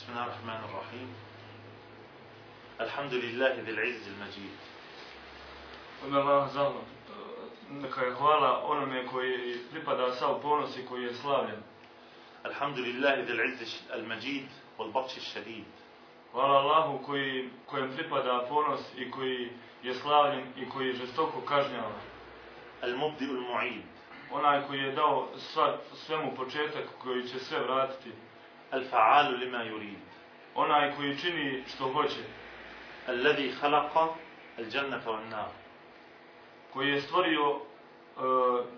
بسم الله الرحمن الرحيم الحمد لله ذي العز المجيد Ime Allah zahvala. Neka je hvala onome koji pripada sav ponos i koji je slavljen. الحمد لله ذي العز المجيد والبطش الشديد Hvala Allahu koji, kojem pripada ponos i koji je slavljen i koji je žestoko kažnjava. المبدئ المعيد Onaj koji je dao sva, svemu početak koji će sve vratiti. الفعال لما يريد Onaj koji čini što hoće. الذي خلق الجنة والنار Koji je stvorio uh,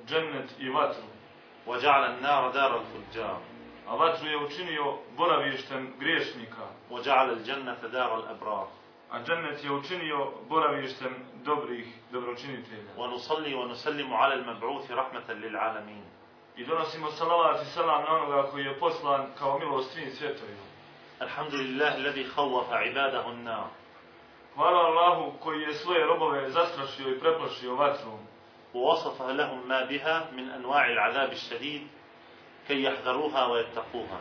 džennet i vatru. وجعل النار دار الفجار A vatru je učinio boravištem griješnika. وجعل الجنة دار الأبرار A džennet je učinio boravištem dobrih dobročinitelja. ونصلي ونسلم على المبعوث رحمة للعالمين I donosimo salavat i salam na onoga koji je poslan kao milost svim svjetovima. الحمد لله الذي خوف عباده النار Hvala Allahu koji je svoje robove zastrašio i preplašio vatrom. ووصف لهم ما بها من أنواع العذاب الشديد كي يحذروها ويتقوها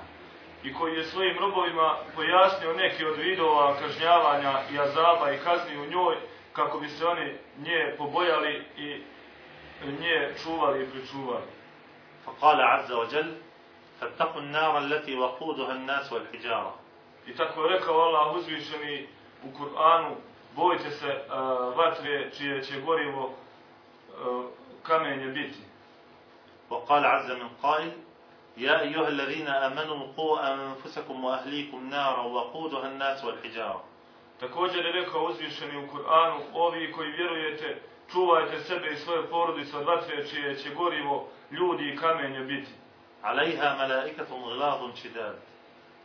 I koji je svojim robovima pojasnio neki od vidova kažnjavanja i azaba i kazni u njoj kako bi se oni nje pobojali i nje čuvali i pričuvali. فقال عز وجل فاتقوا النار التي وقودها الناس والحجارة I tako je rekao Allah uzvišeni u Kur'anu, bojte se uh, vatre čije će gorivo uh, kamenje biti. وقال عز من قائل يا أيها الذين آمنوا قوا أنفسكم وأهليكم نارا وقودها الناس والحجارة Također je rekao uzvišeni u Kur'anu, ovi koji vjerujete, čuvajte sebe i svoje porodice od vatre čije će gorivo ljudi i kamenje biti. Alejha malaikatum gladun čidad.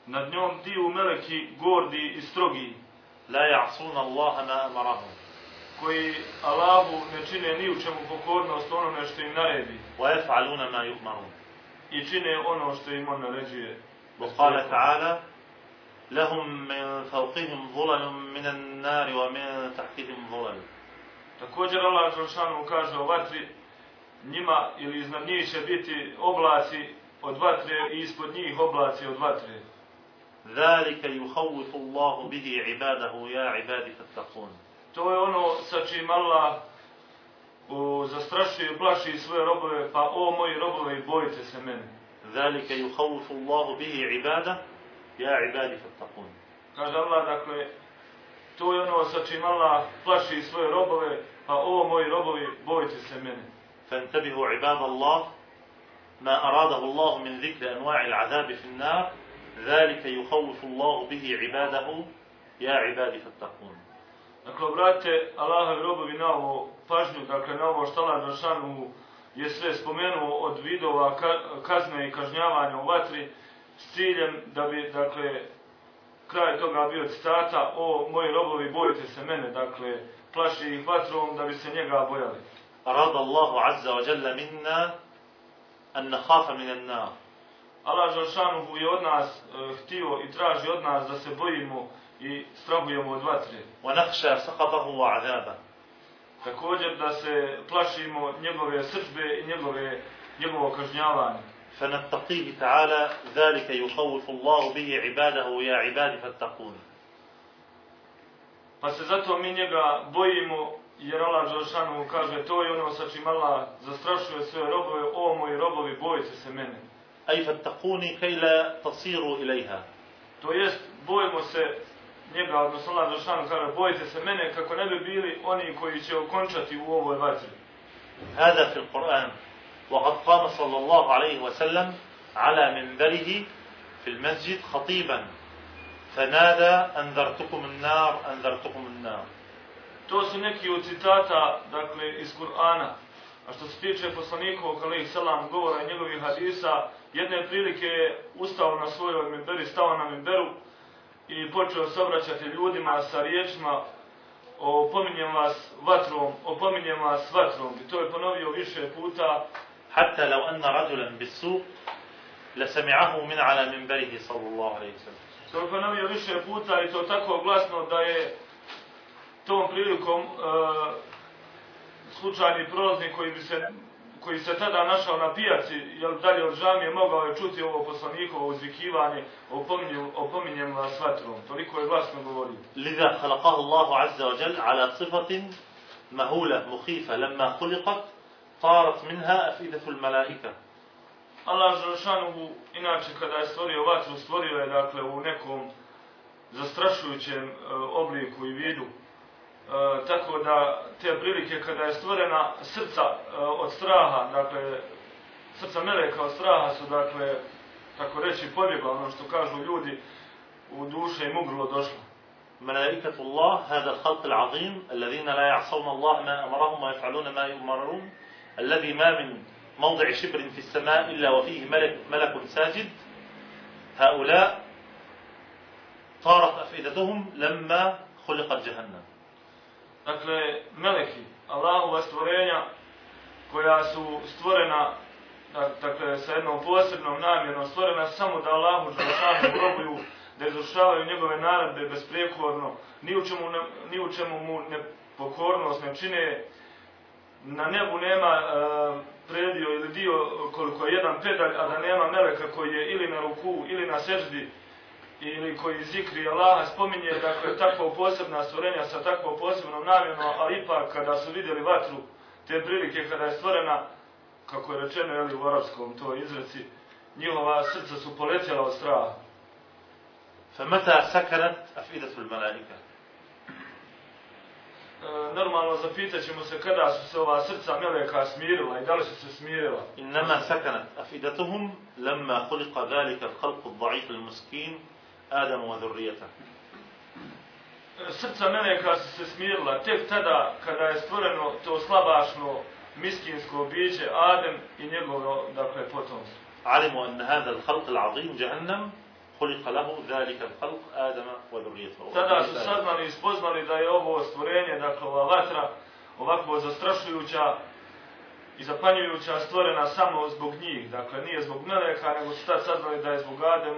Nad njom ti u meleki gordi i strogi. La ja'sun Allaha ma amarahum. Koji Allahu ne čine ni u čemu pokornost onome što im naredi. Wa yaf'aluna ma yu'marun. I čine ono što im on naređuje. Bukhala ta'ala, lahum min fawqihim zulalum min an-nar wa min tahtihim zulal. Također Allah džalaluhu kaže o vatri njima ili iznad njih će biti oblaci od vatre i ispod njih oblaci od vatre. Zalika yuhawwifu Allahu bihi ibadahu ya ibadi fattaqun. To je ono sa čim Allah u zastrašuje plaši svoje robove pa o moji robovi bojte se mene. Zalika yuhawwifu Allahu bihi ibada ya ibadi fattaqun. Kaže Allah dakle to je ono sa čim Allah plaši svoje robove pa o moji robovi bojte se mene. فانتبهوا عباد الله ما أراده الله من ذكر أنواع العذاب في النار ذلك يخوف الله به عباده يا عبادي فاتقون Dakle, obratite Allahovi robovi na ovo pažnju, dakle, na ovo što Allah Đeršanu je sve spomenuo od vidova ka, kazne i kažnjavanja u vatri s ciljem da bi, dakle, kraj toga bio citata o moji robovi bojite se mene, dakle, plaši ih vatrom da bi se njega bojali. أراد الله عز وجل منا أن نخاف من النار Allah Đeršanu je od nas e, htio i traži od nas da se bojimo i strahujemo od vatre. ونخشى سخطه وعذابه Također da se plašimo njegove srđbe i njegove, njegovo kažnjavanje. فنتقيه تعالى ذلك يخوف الله به عباده يا عبادي فاتقون Pa se zato mi njega bojimo, jer Allah Đelšanu kaže to je ono sa čim Allah zastrašuje sve robove, o moji robovi, bojite se mene. فاتقوني كي لا تصيروا إليها To jest, bojimo se njega, odnosno Allah Đelšanu kaže, bojite se mene kako ne bi bili oni koji će okončati u ovoj vatri. هذا في القرآن وقد قام صلى الله عليه وسلم على منبره في المسجد خطيبا فنادى أنذرتكم النار أنذرتكم النار To su neki od citata, dakle, iz Kur'ana. A što se tiče poslanikov, kalih selam, govora i njegovih hadisa, jedne prilike je ustao na svojoj minberi, stao na minberu i počeo se obraćati ljudima sa riječima opominjem vas vatrom, opominjem vas vatrom. I to je ponovio više puta, حتى لو أن رجلا بالسوق لسمعه من على منبره صلى الله عليه وسلم to je ponovio više puta i to tako glasno da je tom prilikom e, slučajni prolaznik koji bi se koji se tada našao na pijaci, jel dalje od žamije, mogao je čuti ovo poslanikovo uzvikivanje, opominjem, opominjem vas vatrom. Toliko je glasno govorio. Lida halakahu Allahu azza wa jel ala sifatin mahula muhifa lemma hulikat, tarat minha afidatul malaika. Allah Žalšanuhu, inače kada je stvorio vatru, stvorio je dakle u nekom zastrašujućem e, obliku i vidu E, tako da te prilike kada je stvorena srca e, od straha, dakle srca meleka od straha su dakle, tako reći, pobjegla ono što kažu ljudi u duše im ugrlo došlo. ملائكة الله هذا الخلق العظيم الذين لا يعصون الله ما أمرهم ويفعلون ما يؤمرون الذي ما من موضع شبر في السماء إلا وفيه ملك, ملك ساجد هؤلاء طارت أفئدتهم لما خلقت جهنم Dakle, meleki, Allahova stvorenja, koja su stvorena, dakle, sa jednom posebnom namjerom, stvorena samo da Allahu Đelešanu robuju, da izvršavaju njegove naredbe besprijekorno, ni u čemu, ne, ni u čemu mu nepokornost ne čine, na nebu nema e, predio ili dio koliko je jedan pedalj, a da nema meleka koji je ili na ruku ili na seždi, ili koji zikri Allaha spominje, dakle, takvo posebna stvorenja sa takvom posebnom namjenom, ali ipak kada su vidjeli vatru, te prilike kada je stvorena, kako je rečeno jeli, u arapskom to izreci, njihova srca su poletjela od straha. فمتى سكنت أفئدة الملائكة E, normalno zapitat ćemo se kada su se ova srca meleka smirila i da li su se smirila. إنما سكنت أفئدتهم لما خلق ذلك الخلق الضعيف المسكين آدم وذريته E, Srca meleka su se smirila tek tada kada je stvoreno to slabašno miskinsko biće Adem i njegovo, dakle, potomstvo. علموا أن هذا الخلق العظيم جهنم خلق له ذلك الخلق آدم وذريته Tada su saznali i spoznali da je ovo stvorenje, dakle ova vatra, ovako zastrašujuća i zapanjujuća stvorena samo zbog njih. Dakle, nije zbog meleka, nego su tad saznali da je zbog, Adem,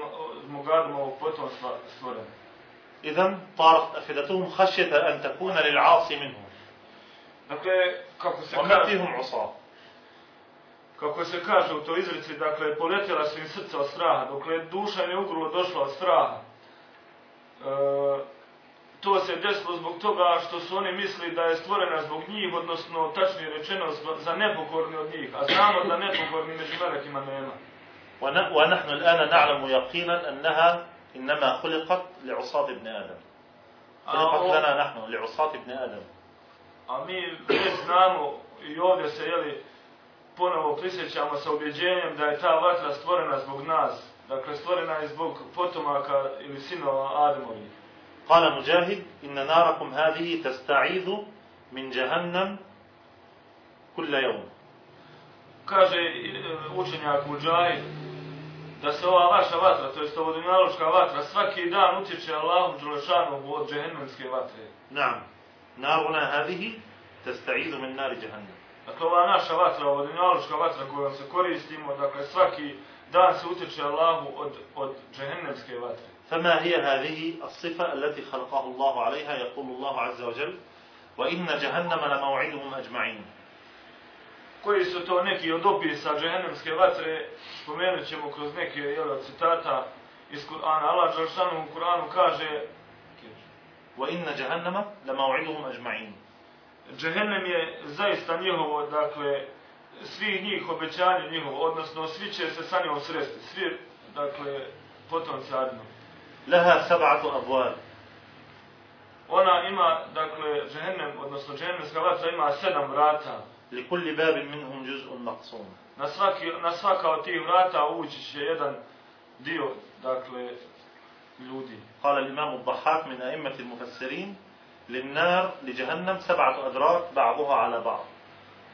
zbog Adamovog potomstva بطن سورة إذا طارق أفدتهم an takuna lil asi minhum. Dakle, kako se kaže... Kako se kaže u toj izreci, dakle, poletjela su im srca od straha, dokle je duša ne ugrulo došla od straha. E, to se desilo zbog toga što su oni misli da je stvorena zbog njih, odnosno, tačnije rečeno, za nepokorni od njih. A znamo da nepokorni među velikima nema. ون- ونحن الآن نعلم يقينا أنها إنما خلقت لعصاة ابن آدم خلقت لنا نحن لعصاة ابن آدم a mi već znamo i ovdje se, jeli, ponovo prisjećamo sa ubjeđenjem da je ta vatra stvorena zbog nas. Dakle, stvorena je zbog potomaka ili sinova Ademovih. قال مجاهد إن ناركم هذه تستعيذ من جهنم كل يوم Kaže e, učenjak Mujahid da se ova vaša vatra, to jest ovo dunjaloška vatra, svaki dan utječe Allahu Đelešanu od džehennemske vatre. نعم نارنا هذه تستعيذ من نار جهنم Dakle, ova naša vatra, ova dunjaloška vatra kojom se koristimo, dakle, svaki dan se utječe Allahu od, od džehennemske vatre. فما هي هذه الصفة التي خلقه الله عليها يقول الله عز وجل وإن جهنم لموعدهم أجمعين Koji su to neki od opisa džehennemske vatre, spomenut ćemo kroz neke jel, od citata iz Kur'ana. Allah Đelešanu u Kur'anu kaže وإن جهنم لموعدهم أجمعين Džehennem je zaista njihovo, dakle, svih njih obećanje njihovo, odnosno svi će se sa njom sresti, svi, dakle, potomci Adama. لها سبعة أبواب Ona ima, dakle, džehennem, odnosno džehennemska vatra ima sedam vrata. لكل باب منهم جزء مقسوم Na, svaki, na svaka od tih vrata ući će jedan dio, dakle, ljudi. قال الإمام الضحاك من أئمة المفسرين للنار لجهنم سبعة أدراك بعضها على بعض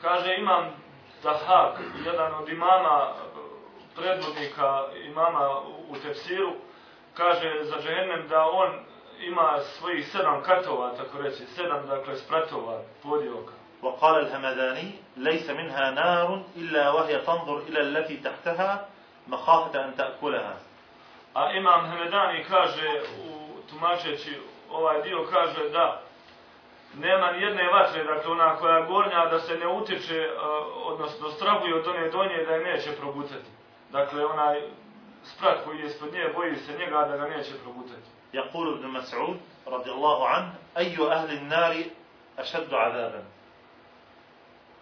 Kaže, imam Dahak, jedan od imama, predvodnika imama u tefsiru, kaže za džehennem da on ima svojih sedam katova, tako reći, sedam, dakle, spratova, podioka. وقال الهمداني ليس منها نار إلا وهي تنظر إلى التي تحتها مخافة أن تأكلها A imam Hemedani kaže, u tumačeći ovaj dio, kaže da nema ni jedne vatre, dakle ona koja je gornja, da se ne utiče, uh, odnosno strahuje od one donje da je neće progutati. Dakle, onaj sprat koji je ispod nje, boji se njega da ga neće progutati. يقول ابن مسعود رضي الله عنه أي أهل النار أشد عذابا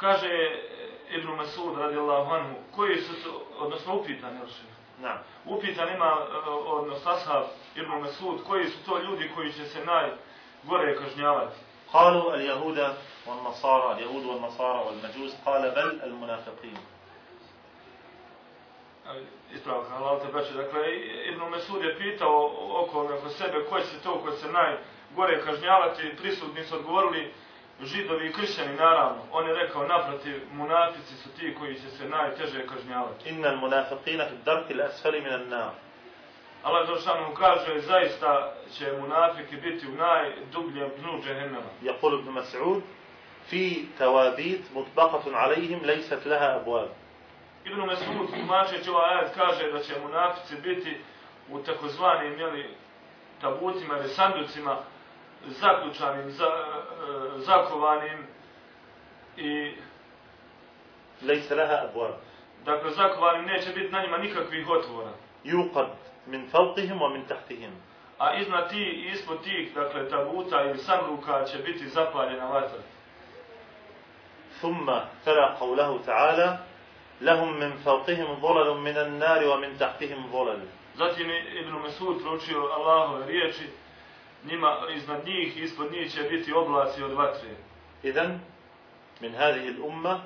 Kaže eh, Ibn Masud radijallahu anhu, koji su to, odnosno upitan, jel še? نعم Upitan ima, eh, odnosno ashab Ibn Masud, koji su to ljudi koji će se najgore kažnjavati. قالوا اليهود والنصارى اليهود والنصارى والمجوس قال بل المنافقين Ispravka, halal te braće. Dakle, Ibn Mesud je pitao oko oko sebe ko će to ko se najgore kažnjavati. Prisutni su odgovorili židovi i kršćani naravno, on je rekao naprotiv, munafici su ti koji će se najteže kažnjavati. Inna munafiqina fi d-darki al-asfali min an-nar. Allah dželalühu kaže zaista će munafiki biti u najdubljem dnu džehennema. Yaqul ibn Mas'ud fi tawabit mutbaqatun alayhim laysat laha abwab. Ibn Mas'ud tumači ova ajet kaže da će munafici biti u takozvanim jeli tabutima ili sanducima zaključanim, za, e, zakovanim i ليس لها أبواب dakle zakovanim neće biti na njima nikakvih otvora. يوقد من فوقهم ومن تحتهم A iznad ti i ispod tih, dakle, tabuta ili sanduka će biti zapaljena vatra. ثم تلا قوله تعالى لهم من فوقهم ظلل من النار ومن تحتهم ظلل Zatim je Ibn Mesud proučio Allahove riječi, njima iznad njih i ispod njih će biti oblaci od vatre. إذن من هذه الأمة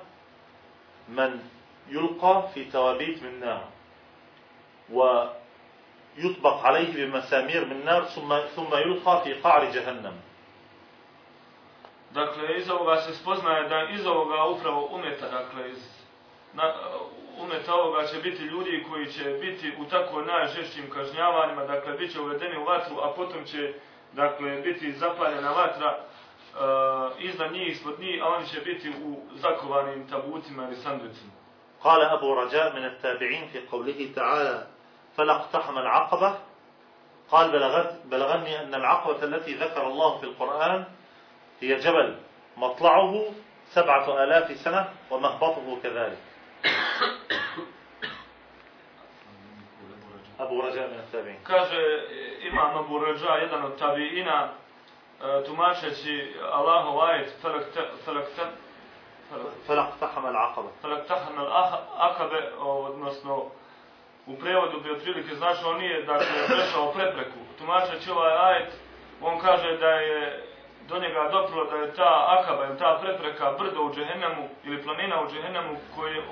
من يلقى في توابيت من نار ويطبق عليه بمسامير من نار ثم ثم يلقى في قعر جهنم Dakle, iz ovoga se spoznaje da iz ovoga upravo umeta, dakle, iz na, umeta ovoga će biti ljudi koji će biti u tako najžešćim kažnjavanjima, dakle, bit će uvedeni u vatru, a potom će, dakle, biti zapaljena vatra uh, iznad njih, ispod njih, a oni će biti u zakovanim tabutima ili sanducima. قال أبو رجاء من التابعين في قوله تعالى فلا اقتحم العقبة قال بلغت بلغني أن العقبة التي ذكر الله في القرآن هي جبل مطلعه سبعة آلاف سنة ومهبطه كذلك أبو رجاء من التابعين Kaže, e, imam Abu Rađa, jedan od tabiina, e, tumačeći Allahov ajet, felakta, felakta, فلا اقتحم العقبة felaktahan al akabe, odnosno u prevodu bi otprilike znači on nije dakle prešao prepreku. Tumačeći ovaj ajet, on kaže da je do njega doprlo da je ta akaba ili ta prepreka brdo u džehennemu ili planina u džehennemu koje,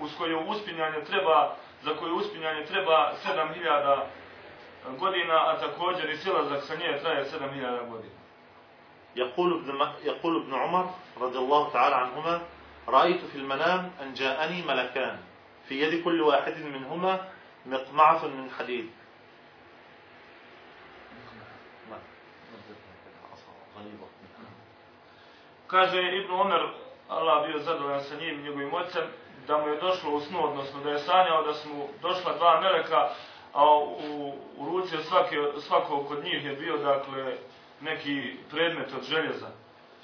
uz koju uspinjanje treba, za koju uspinjanje treba 7000 godina, a također i silazak sa nje traje 7000 godina. يقول ابن يقول ابن عمر رضي الله تعالى عنهما رأيت في المنام أن جاءني ملكان في يد كل واحد منهما مقمعة من حديد Kaže Ibn Omer, Allah bio zadovoljan sa njim, njegovim ocem, da mu je došlo u snu, odnosno da je sanjao da su mu došla dva meleka, a u, u ruci od svake, svakog od njih je bio, dakle, neki predmet od željeza.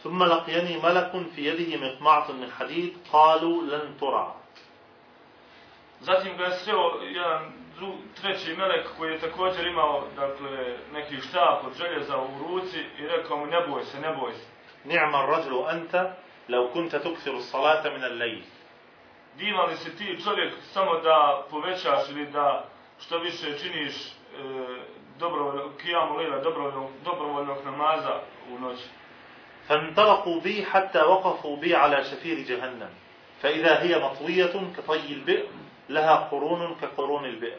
ثم لقيني ملك في يده مقمعة من حديد قالوا لن ترى Zatim ga je sreo jedan dru, treći melek koji je također imao dakle, neki štap od željeza u ruci i rekao mu ne boj se, ne boj se. نعم الرجل أنت لو كنت تكثر الصلاة من الليل Divan li si ti čovjek samo da povećaš ili da što više činiš e, dobrovoljno, kijamu lila, dobrovoljnog, dobrovoljnog namaza u noći. فانطلقوا بي حتى وقفوا بي على شفير جهنم فإذا هي مطوية كطي البئر لها قرون كقرون البئر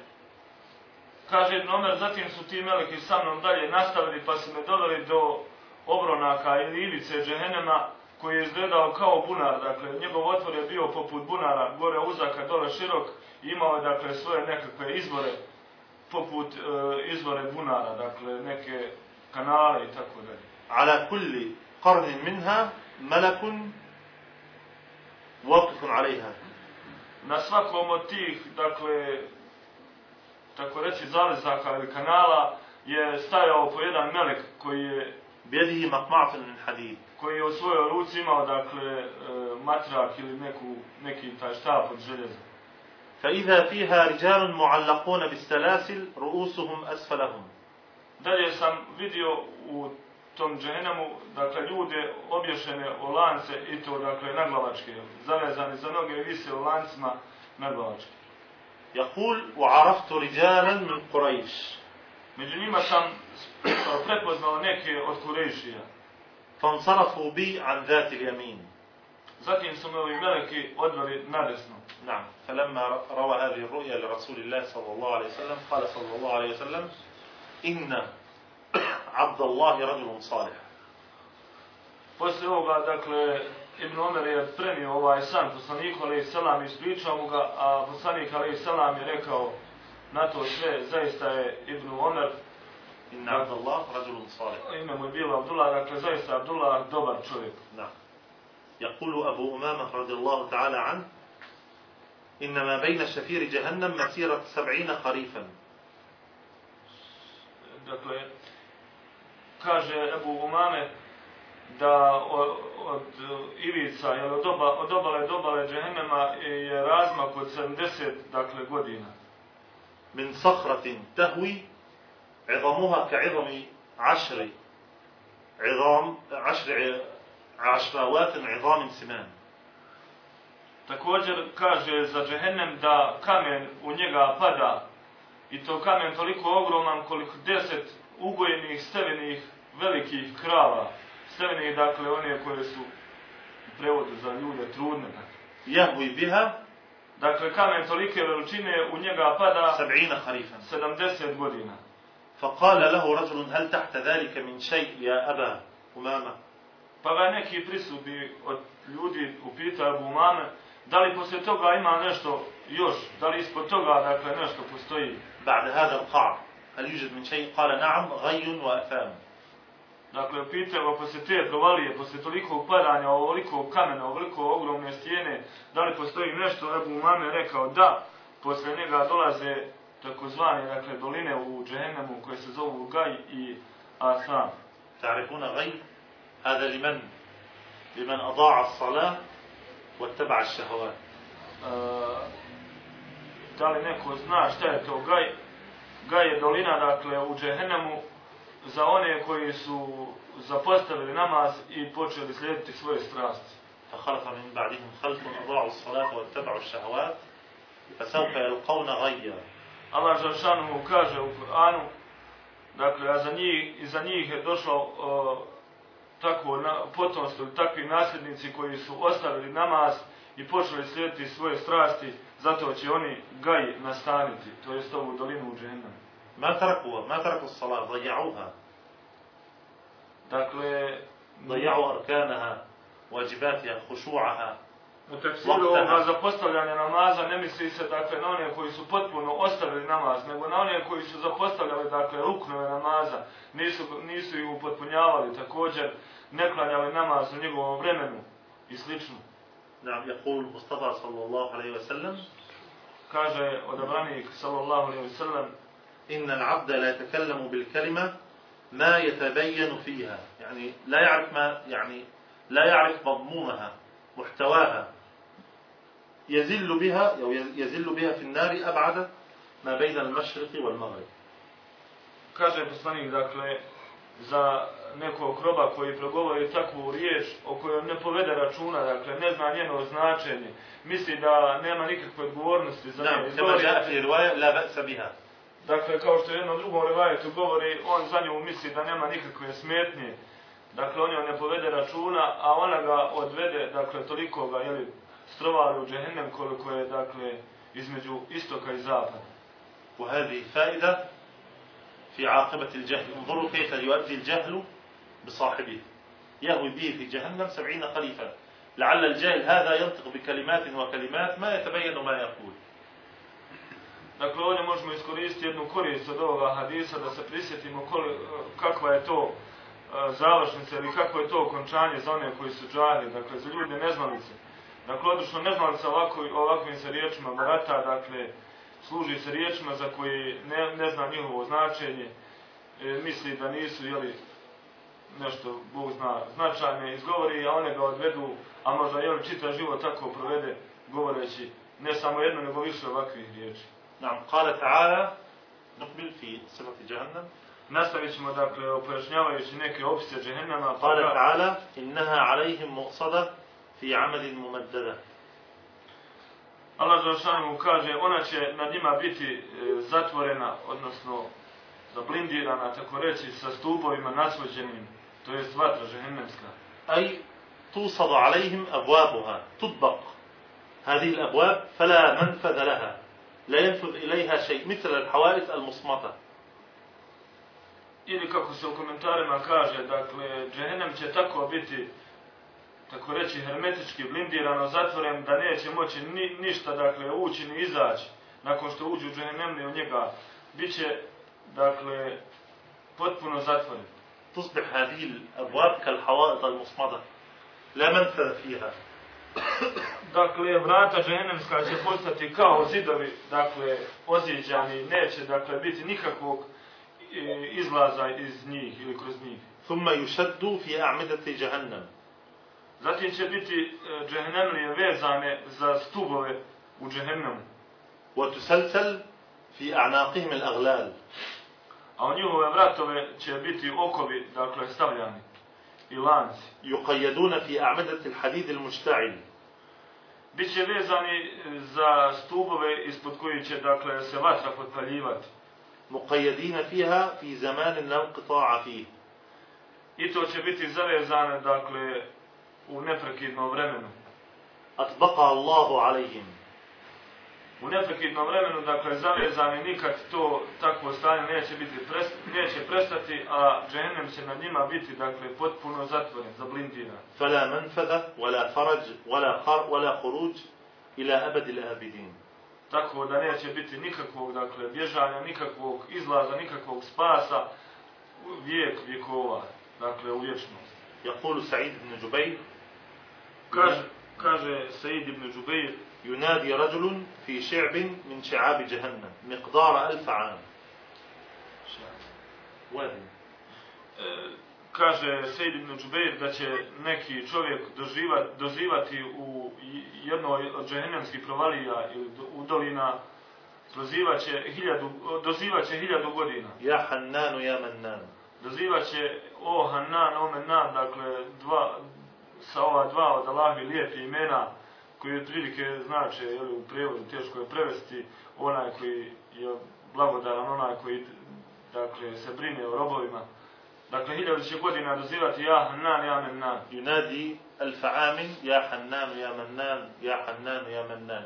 Kaže Ibn Omer, zatim su ti meleki sa mnom dalje nastavili pa su me doveli do obronaka ili ivice džehennema koji je izgledao kao bunar, dakle, njegov otvor je bio poput bunara, gore uzaka, dole širok, imao je, dakle, svoje nekakve izvore, poput e, izvore bunara, dakle, neke kanale i tako dalje. Ala kulli qarnin minha malakun waqifun alaiha. Na svakom od tih, dakle, tako reći, zalezaka ili kanala, je stajao po jedan melek koji je بيده مقمعة من حديد koji je u svojoj ruci imao, dakle, e, matrak ili neku, neki taj štap od željeza. فإذا فيها رجال معلقون بالسلاسل رؤوسهم أسفلهم Dalje sam vidio u tom džehennemu, dakle, ljude obješene o lance i to, dakle, naglavačke, zavezani za noge i vise u lancima naglavačke. يقول وعرفت رجالا من قريش Među njima sam e, prepoznao neke od Kurešija. Fansarafu bi an dhati ljamin. Zatim su me ovi meleki odveli na desno. Naam. Falemma rava hadhi ruja li Rasulillah sallallahu alaihi sallam, kala sallallahu alaihi sallam, inna abdallahi radilum salih. Posle ovoga, dakle, Ibn Omer je premio ovaj san poslaniku alaih salam i ispričao mu ga, a poslanik alaih salam je rekao na to sve, zaista je Ibn Omer إن عبد الله رجل صالح ime mu je bilo Abdullah, dakle, zaista je Abdullah dobar čovjek. نعم يقول أبو أمامة رضي الله تعالى عنه إن ما بين شفير جهنم مسيرة سبعين خريفا Dakle, kaže Ebu Umame da od, od Ivica, jel, od, oba, od obale do obale Džehennema je razmak od 70 dakle, godina. من صخرة تهوي عظمها كعظم عشر عظام عشر عشراوات عظام سمان Također kaže za Džehennem da kamen u njega pada i to kamen toliko ogroman koliko deset ugojenih, stevenih, velikih krava. Stevenih, dakle, one koje su u prevodu za ljude trudne. Dakle. يهوي بها dakle, kamen tolike veličine u njega pada سبعين خريفا 70 godina. فقال له رجل هل تحت ذلك من شيء يا أبا أمامة Pa ga neki prisutni od ljudi upitao Abu Umame, da li poslije toga ima nešto još, da li ispod toga, dakle, nešto postoji. بعد هذا القعر هل يوجد من شيء قال نعم غي وأثام Dakle, pitao poslije te provalije, poslije tolikog padanja, ovolikog kamena, ovoliko ogromne stijene, da li postoji nešto, Abu Umame je rekao da, poslije njega dolaze takozvane, dakle, doline u Džehennemu koje se zovu Gaj i Asan. تعرفون غي هذا لمن لمن أضاع الصلاة واتبع الشهوات E, da li neko zna šta je to Gaj? Gaj je dolina, dakle, u Džehennemu za one koji su zapostavili namaz i počeli slijediti svoje strasti. فخلف من بعدهم خلف أضاعوا الصلاة واتبعوا الشهوات فسوف يلقون غيا Allah Žaršanu mu kaže u Kur'anu, dakle, a za njih, i za njih je došlo e, tako na, potomstvo, takvi nasljednici koji su ostavili namaz i počeli slijediti svoje strasti, zato će oni gaj nastaniti, to jest ovu dolinu u džendam. Ma tarku, ma tarku salat, jauha. Dakle, da jau arkanaha, vajibatija, hušu'aha. u tefsiru ovoga zapostavljanja namaza ne misli se dakle na one koji su potpuno ostavili namaz, nego na one koji su zapostavljali dakle ruknove namaza, nisu, nisu ih upotpunjavali, također ne klanjali namaz u njegovom vremenu i slično. نعم يقول المصطفى صلى الله عليه وسلم Kaže odabranik sallallahu alejhi ve sellem إن العبد لا يتكلم بالكلمة ما يتبين فيها يعني لا يعرف ما يعني لا يعرف مضمونها محتواها يزل بها أو يزل بها في النار أبعد ما بين المشرق والمغرب kaže poslanik dakle za nekog roba koji progovori takvu riječ o kojoj ne povede računa, dakle ne zna njeno značenje, misli da nema nikakve odgovornosti za نعم nje. كما Izgovori- جاء في رواية لا بأس بها Dakle, kao što je jednom drugom revajetu govori, on za nju misli da nema nikakve smetnje. Dakle, on joj ne povede računa, a ona ga odvede, dakle, toliko ga, jeli, strovali u džehennem koliko je, dakle, između istoka i zapada. وهذه فائدة في عاقبة الجهل انظروا كيف يؤدي الجهل بصاحبه يهوي به في جهنم سبعين خليفة لعل الجاهل هذا ينطق بكلمات وكلمات ما يتبين ما يقول Dakle, ovdje možemo iskoristiti jednu korist od ovoga hadisa da se prisjetimo koli, kakva je to e, završnica ili kako je to okončanje za one koji su džahli, dakle, za ljude neznalice. Dakle, odlično, ne znam se ovako, ovakvim se riječima brata, dakle, služi se riječima za koje ne, ne zna njihovo značenje, e, misli da nisu, jeli, nešto, Bog zna, značajne izgovori, a one ga odvedu, a možda, jeli, čita život tako provede, govoreći ne samo jedno, nego više ovakvih riječi. Nam, kada ta'ala, nukbil fi sebati džahannam, Nastavit ćemo, dakle, pojašnjavajući neke opise džahennama. Pa kada ta'ala, innaha alaihim muqsada, في عمد ممددة Allah Đelšanu mu kaže, ona će nad njima biti e, zatvorena, odnosno zablindirana, tako reći, sa stupovima nasvođenim, to jest vatra žehennemska. أي توصد عليهم أبوابها تطبق هذه الأبواب فلا منفذ لها لا ينفذ إليها شيء مثل الحوائط المصمتة Ili kako se u komentarima kaže, dakle, džehennem će tako biti, tako reći, hermetički blindirano, zatvoren, da neće moći ni, ništa, dakle, ući ni izaći, nakon što uđu u džehennem u njega, bit će, dakle, potpuno zatvoren. تصبح هذه الأبواب كالحوائط المصمدة لا منفذ فيها Dakle, vrata džehennemska će postati kao zidovi, dakle, oziđani, neće, dakle, biti nikakvog e, izlaza iz njih ili kroz njih. ثم يشد في أعمدة جهنم Zatim će biti e, džehennemlije vezane za stubove u džehennemu, وتسلسل في أعناقهم الأغلال a u njihove vratove će biti okovi, dakle, stavljani i lanci. يقيدون في أعمدة الحديد المشتعل Biće vezani e, za stubove ispod koji će, dakle, se vatra potpaljivati. مقيدين فيها في زمان لا انقطاع فيه I to će biti zavezane, dakle, u neprekidnom vremenu. Atbaka Allahu alaihim. U neprekidnom vremenu, dakle, zavezani nikad to takvo stanje neće, biti pres, neće prestati, a džehennem će na njima biti, dakle, potpuno zatvoren, zablindiran. Fala manfada, wala faraj, wala har, wala huruđ, ila abad ila abidin. Tako da neće biti nikakvog, dakle, bježanja, nikakvog izlaza, nikakvog spasa, vijek, vjekova, dakle, u vječnost. Jakulu Sa'id ibn Džubej, Kaže, kaže Said ibn Džubeir, ينادي رجل في شعب من شعاب جهنم مقدار ألف عام وادي e, kaže Said ibn Džubeir da će neki čovjek doživa, dozivati u jednoj od džehennemskih provalija ili do- u dolina dozivaće hiljadu, dozivaće hiljadu godina. يا حنان يا منان Dozivaće o Hanan, o Menan, dakle, dva, sa ova dva od Allahovi lijepi imena, koji otprilike znače, jel, u prijevodu teško je prevesti, onaj koji je blagodaran, onaj koji, dakle, se brine o robovima. Dakle, hiljadu će godina dozivati ja Hanan, ja Menan. ينادي ألف عام يا حنان يا منان يا حنان يا منان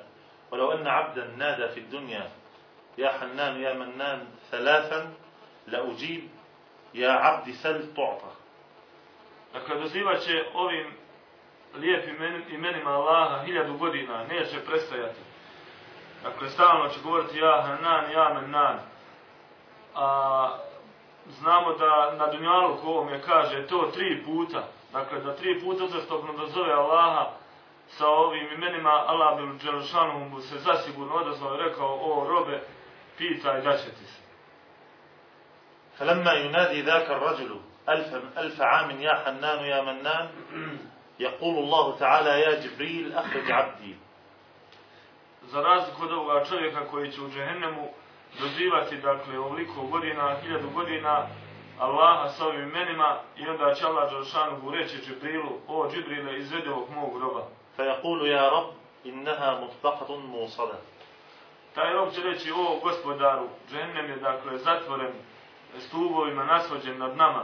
ولو أن عبدا نادى في الدنيا يا حنان يا منان ثلاثا لأجيب يا عبد سل تعطى Dakle, dozivaće ovim lijepim imen- imenima Allaha hiljadu godina, neće prestajati. Dakle, stalno će govoriti ja Hanan, ja Menan. A znamo da na Dunjalu ko ovom je kaže to tri puta. Dakle, da tri puta uzastopno dozove Allaha sa ovim imenima, Allah bi Đelšanu mu se zasigurno odazvao i rekao, o robe, pitaj da će ti se. فلما ينادي ذاك الرجل ألف, ألف عام يا حنان يا منان يقول الله تعالى يا جبريل أخرج عبدي za razliku od ovoga čovjeka koji će u džehennemu dozivati, dakle, ovoliko godina, hiljadu godina, Allaha sa ovim imenima i onda će Allah Đelšanu reći Džibrilu, o Džibrile, izvedi ovog mog roba. فيقول يا رب إنها مطبقة موصلة Taj rob će reći, o gospodaru, džehennem je, dakle, zatvoren stubovima, nasvođen nad nama.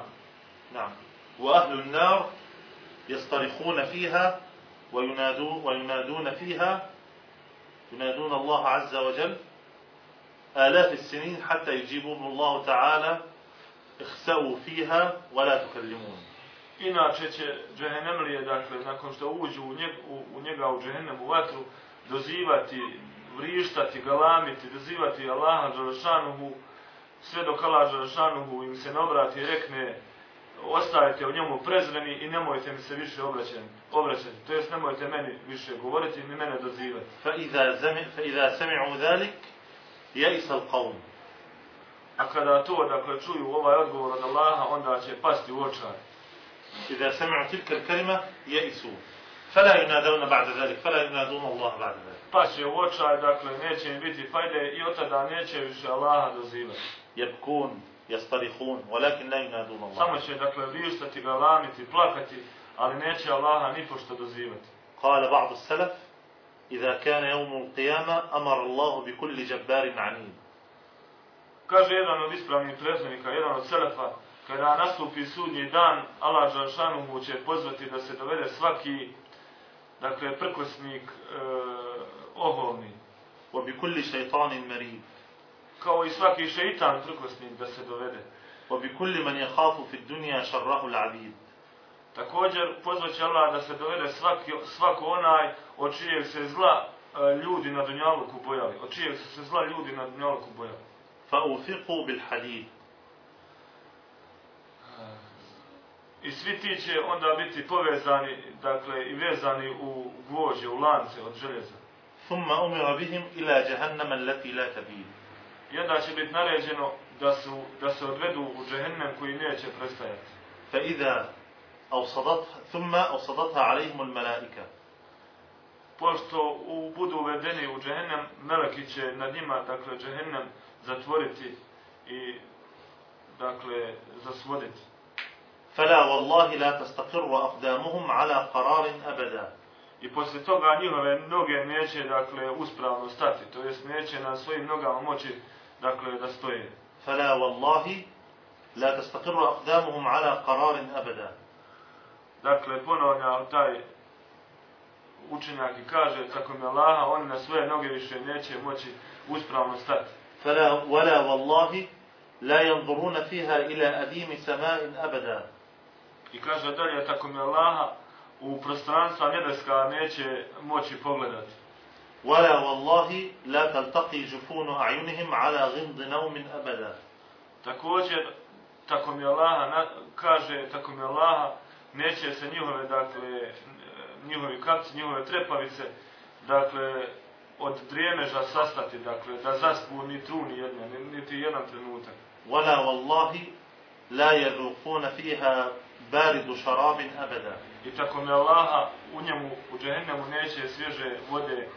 نعم وأهل النار يصطرخون فيها وينادون, وينادون فيها ينادون الله عز وجل آلاف السنين حتى يجيبهم الله تعالى اخسأوا فيها ولا تكلمون Inače će džehennemlije, dakle, nakon što uđu u njega u, u, njega u džehennemu vatru, dozivati, vrištati, galamiti, dozivati Allaha Đelešanuhu, sve dok Allah Đelešanuhu im se ne obrati i rekne ostajte u njemu prezreni i nemojte mi se više obraćati, obraćati. To jest nemojte meni više govoriti ni mene dozivati. Fa iza zami fa iza sami'u zalik yais alqawm akada A kada to da dakle, čuju ovaj odgovor od Allaha, onda će pasti u očar. Iza sami'u tilka al-kalima yaisu. Fala yunadawna ba'da zalik, fala yunadawna Allah ba'da zalik. Pa će u očar, dakle, neće im biti fajde i od tada neće više Allaha dozivati. Jebkun, يصطرخون ولكن لا ينادون الله Samo će, dakle, vrištati, galamiti, plakati, ali neće Allaha ni pošto dozivati. قال بعض السلف إذا كان يوم القيامة أمر الله بكل جبار عنيد Kaže jedan od ispravnih prethodnika, jedan od selefa, kada nastupi sudnji dan, Allah Đalšanuhu će pozvati da se dovede svaki, dakle, prkosnik e, oholni, وبكل شيطان مريد kao i svaki šeitan prkosnik da se dovede. وبكل من يخاف في الدنيا شره العبيد Također, pozvaće Allah da se dovede svaki, svako onaj od čijeg se zla e, ljudi na Dunjaluku bojali, od čijeg su se zla ljudi na Dunjaluku bojali. فأوثقوا بالحديد I svi ti će onda biti povezani, dakle, i vezani u gvožđe, u lance od željeza. ثم أمر بهم إلى جهنم التي لا تبيد I onda će biti naređeno da, su, da se odvedu u džehennem koji neće prestajati. فإذا أوصدتها ثم أوصدتها عليهم الملائكة Pošto u, budu uvedeni u džehennem, meleki će nad njima, dakle, džehennem zatvoriti i, dakle, zasvoditi. فلا والله لا تستقر أقدامهم على قرار أبدا I poslije toga njihove noge neće, dakle, uspravno stati, to jest neće na svojim nogama moći, dakle da stoje. Fala wallahi la tastaqirru aqdamuhum ala qararin abada. Dakle ponovlja taj učenjak i kaže tako mi Allaha oni na svoje noge više neće moći uspravno stati. Fala wala wallahi la yanzuruna fiha ila adimi sama'in abada. I kaže dalje tako mi Allaha u prostranstva nebeska neće moći pogledati. ولا والله لا تلتقي جفون أعينهم على غمض نوم أبدا Također, tako mi Allaha, na, kaže, tako mi Allaha, neće se njihove, dakle, njihovi kapci, njihove trepavice, dakle, od drijemeža sastati, dakle, da zaspu ni truni jedne, ni- niti jedan trenutak. ولا والله لا يذوقون فيها بارد شراب أبدا I tako mi Allaha, u njemu, u džehennemu neće svježe vode,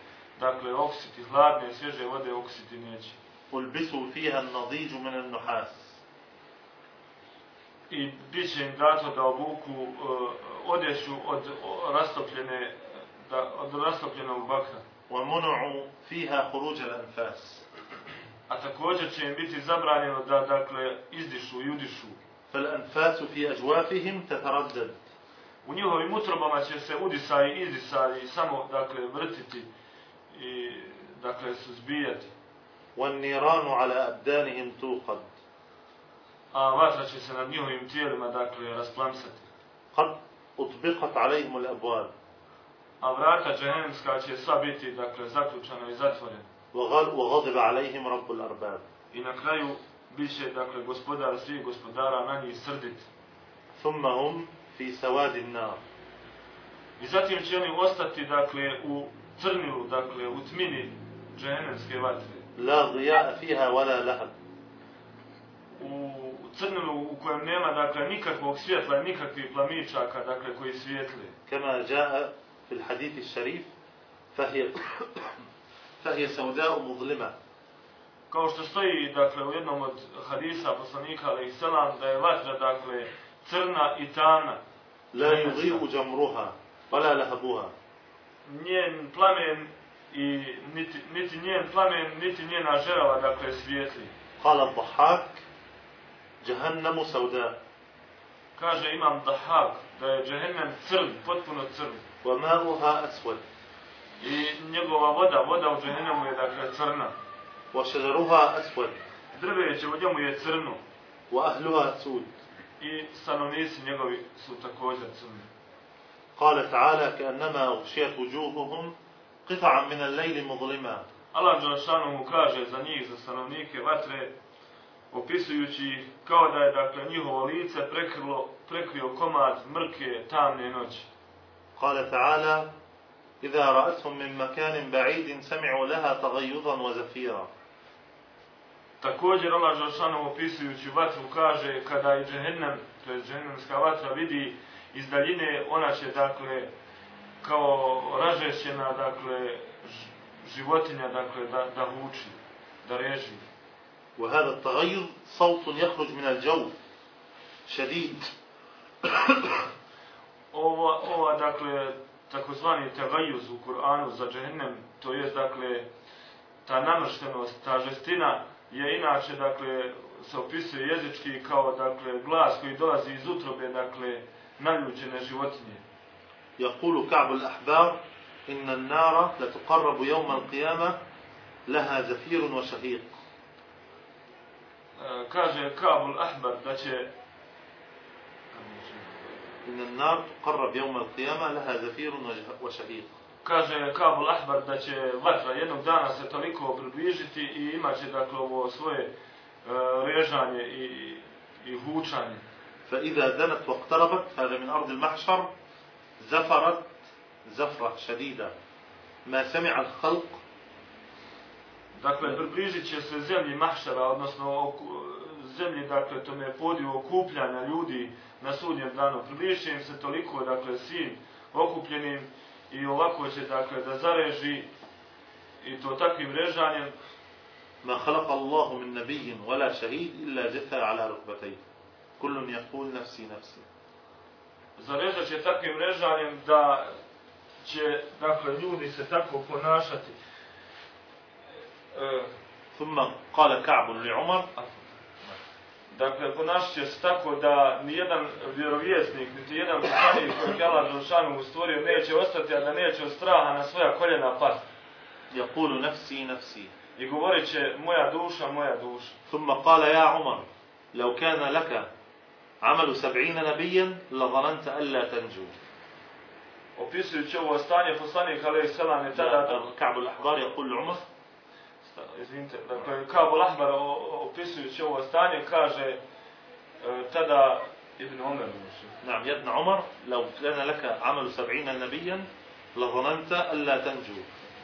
dakle, oksiti, hladne, svježe vode oksiti neće. ألبسوا فيها النضيج من النحاس I bit će im dato da obuku uh, odjeću od rastopljene, da, od rastopljenog bakra. ومنعوا فيها خروج الأنفاس A također će im biti zabranjeno da, dakle, izdišu i udišu. فالأنفاس في أجوافهم تتردد U njihovim utrobama će se udisaj i izdisaj samo, dakle, vrtiti i, dakle, suzbijati. والنيران على أبدانهم توقد A vatra će se nad njihovim tijelima, dakle, rasplamsati. قد أطبقت عليهم الأبواب A vrata džehennemska će sva biti, dakle, zaključana i zatvorena. وغل- وغضب عليهم رب الأرباب I na kraju bit će, dakle, gospodar svih gospodara na njih srdit. ثم هم في سواد النار I zatim će oni ostati, dakle, u crnilu, dakle, u tmini dženevske vatre. La zija fiha wala lahab. U crnilu u kojem nema, dakle, nikakvog svjetla, nikakvih plamičaka, dakle, koji svjetli. Kama jaa fil hadithi šarif, fahir. Fahir saudao muzlima. Kao što stoji, dakle, u jednom od hadisa poslanika, ali selam, da je vatra, dakle, crna i tana. La yuziju jamruha, wala lahabuha njen plamen i niti, niti njen plamen, niti njena žerava, dakle, svijetli. Hvala Dahak, džahannamu sauda. Kaže imam Dahak, da je Jahannam crn, potpuno crn. Wa ma'uha aswad. I njegova voda, voda u džahannamu je, dakle, crna. Wa šedaruha aswad. Drveće u njemu je crno. Wa ahluha sud. I stanovnici njegovi su također crni. قال تعالى كأنما أغشيت وجوههم قطعا من الليل مظلما Allah Đelšanu mu kaže za njih, za stanovnike vatre, opisujući ih kao da je dakle njihovo lice prekrilo, prekrio komad mrke tamne noći. قال تعالى إذا رأتهم من مكان بعيد سمعوا لها تغيظا وزفيرا Također Allah Đelšanu opisujući vatru kaže kada i džehennem, to je džehennemska vatra, vidi iz daljine ona će, dakle, kao ražešćena, dakle, ž- životinja, dakle, da, da huči, da reži. وهذا التغيظ صوت يخرج من الجوف شديد Ova, ova dakle, takozvani tagajuz u Kur'anu za džehennem, to jest, dakle, ta namrštenost, ta žestina, je inače, dakle, se opisuje jezički kao, dakle, glas koji dolazi iz utrobe, dakle, يقول كعب الأحبار إن النار لا تقرب يوم القيامة لها زفير وشهيق. كاجة كعب الأحبار إن النار تقرب يوم القيامة لها زفير وشهيق. كاجة كعب الأحبار داتش وطرة ينوك دانا ستوليكو بربيجتي إيماتي داكلو وصوي ريجاني إيهوچاني فإذا دنت واقتربت هذا من أرض المحشر زفرت زفرة شديدة ما سمع الخلق Dakle, približit će se zemlji mahšara, odnosno zemlji, dakle, tome podiju okupljanja ljudi na sudnjem danu. Približit će im se toliko, dakle, sin okupljenim i ovako će, dakle, da zareži i to takvim režanjem, ما خلق الله من نبي ولا شهيد إلا جثى على ركبتيه كل يقول نفسي نفسي zarežat će takvim režanjem da će, dakle, ljudi se tako ponašati. E, ثم قال كعب لعمر Dakle, ponašat će se tako da nijedan vjerovjesnik, niti jedan poslanik kojeg je Allah Đelšanu stvorio neće ostati, a da neće od straha na svoja koljena pasti. يقول نفسي نفسي I govorit će moja duša, moja duša. ثم قال يا عمر لو كان لك عمل سبعين نبيا لظننت ألا تنجو Opisujući ovo stanje, poslanik alaih selam je tada, كعب الأحبار يقول لعمر izvinite, dakle, kao Lahbar opisujući ovo stanje, kaže e, tada Ibn نعم يا ابن عمر لو كان لك عمل سبعين نبيا لظننت ألا تنجو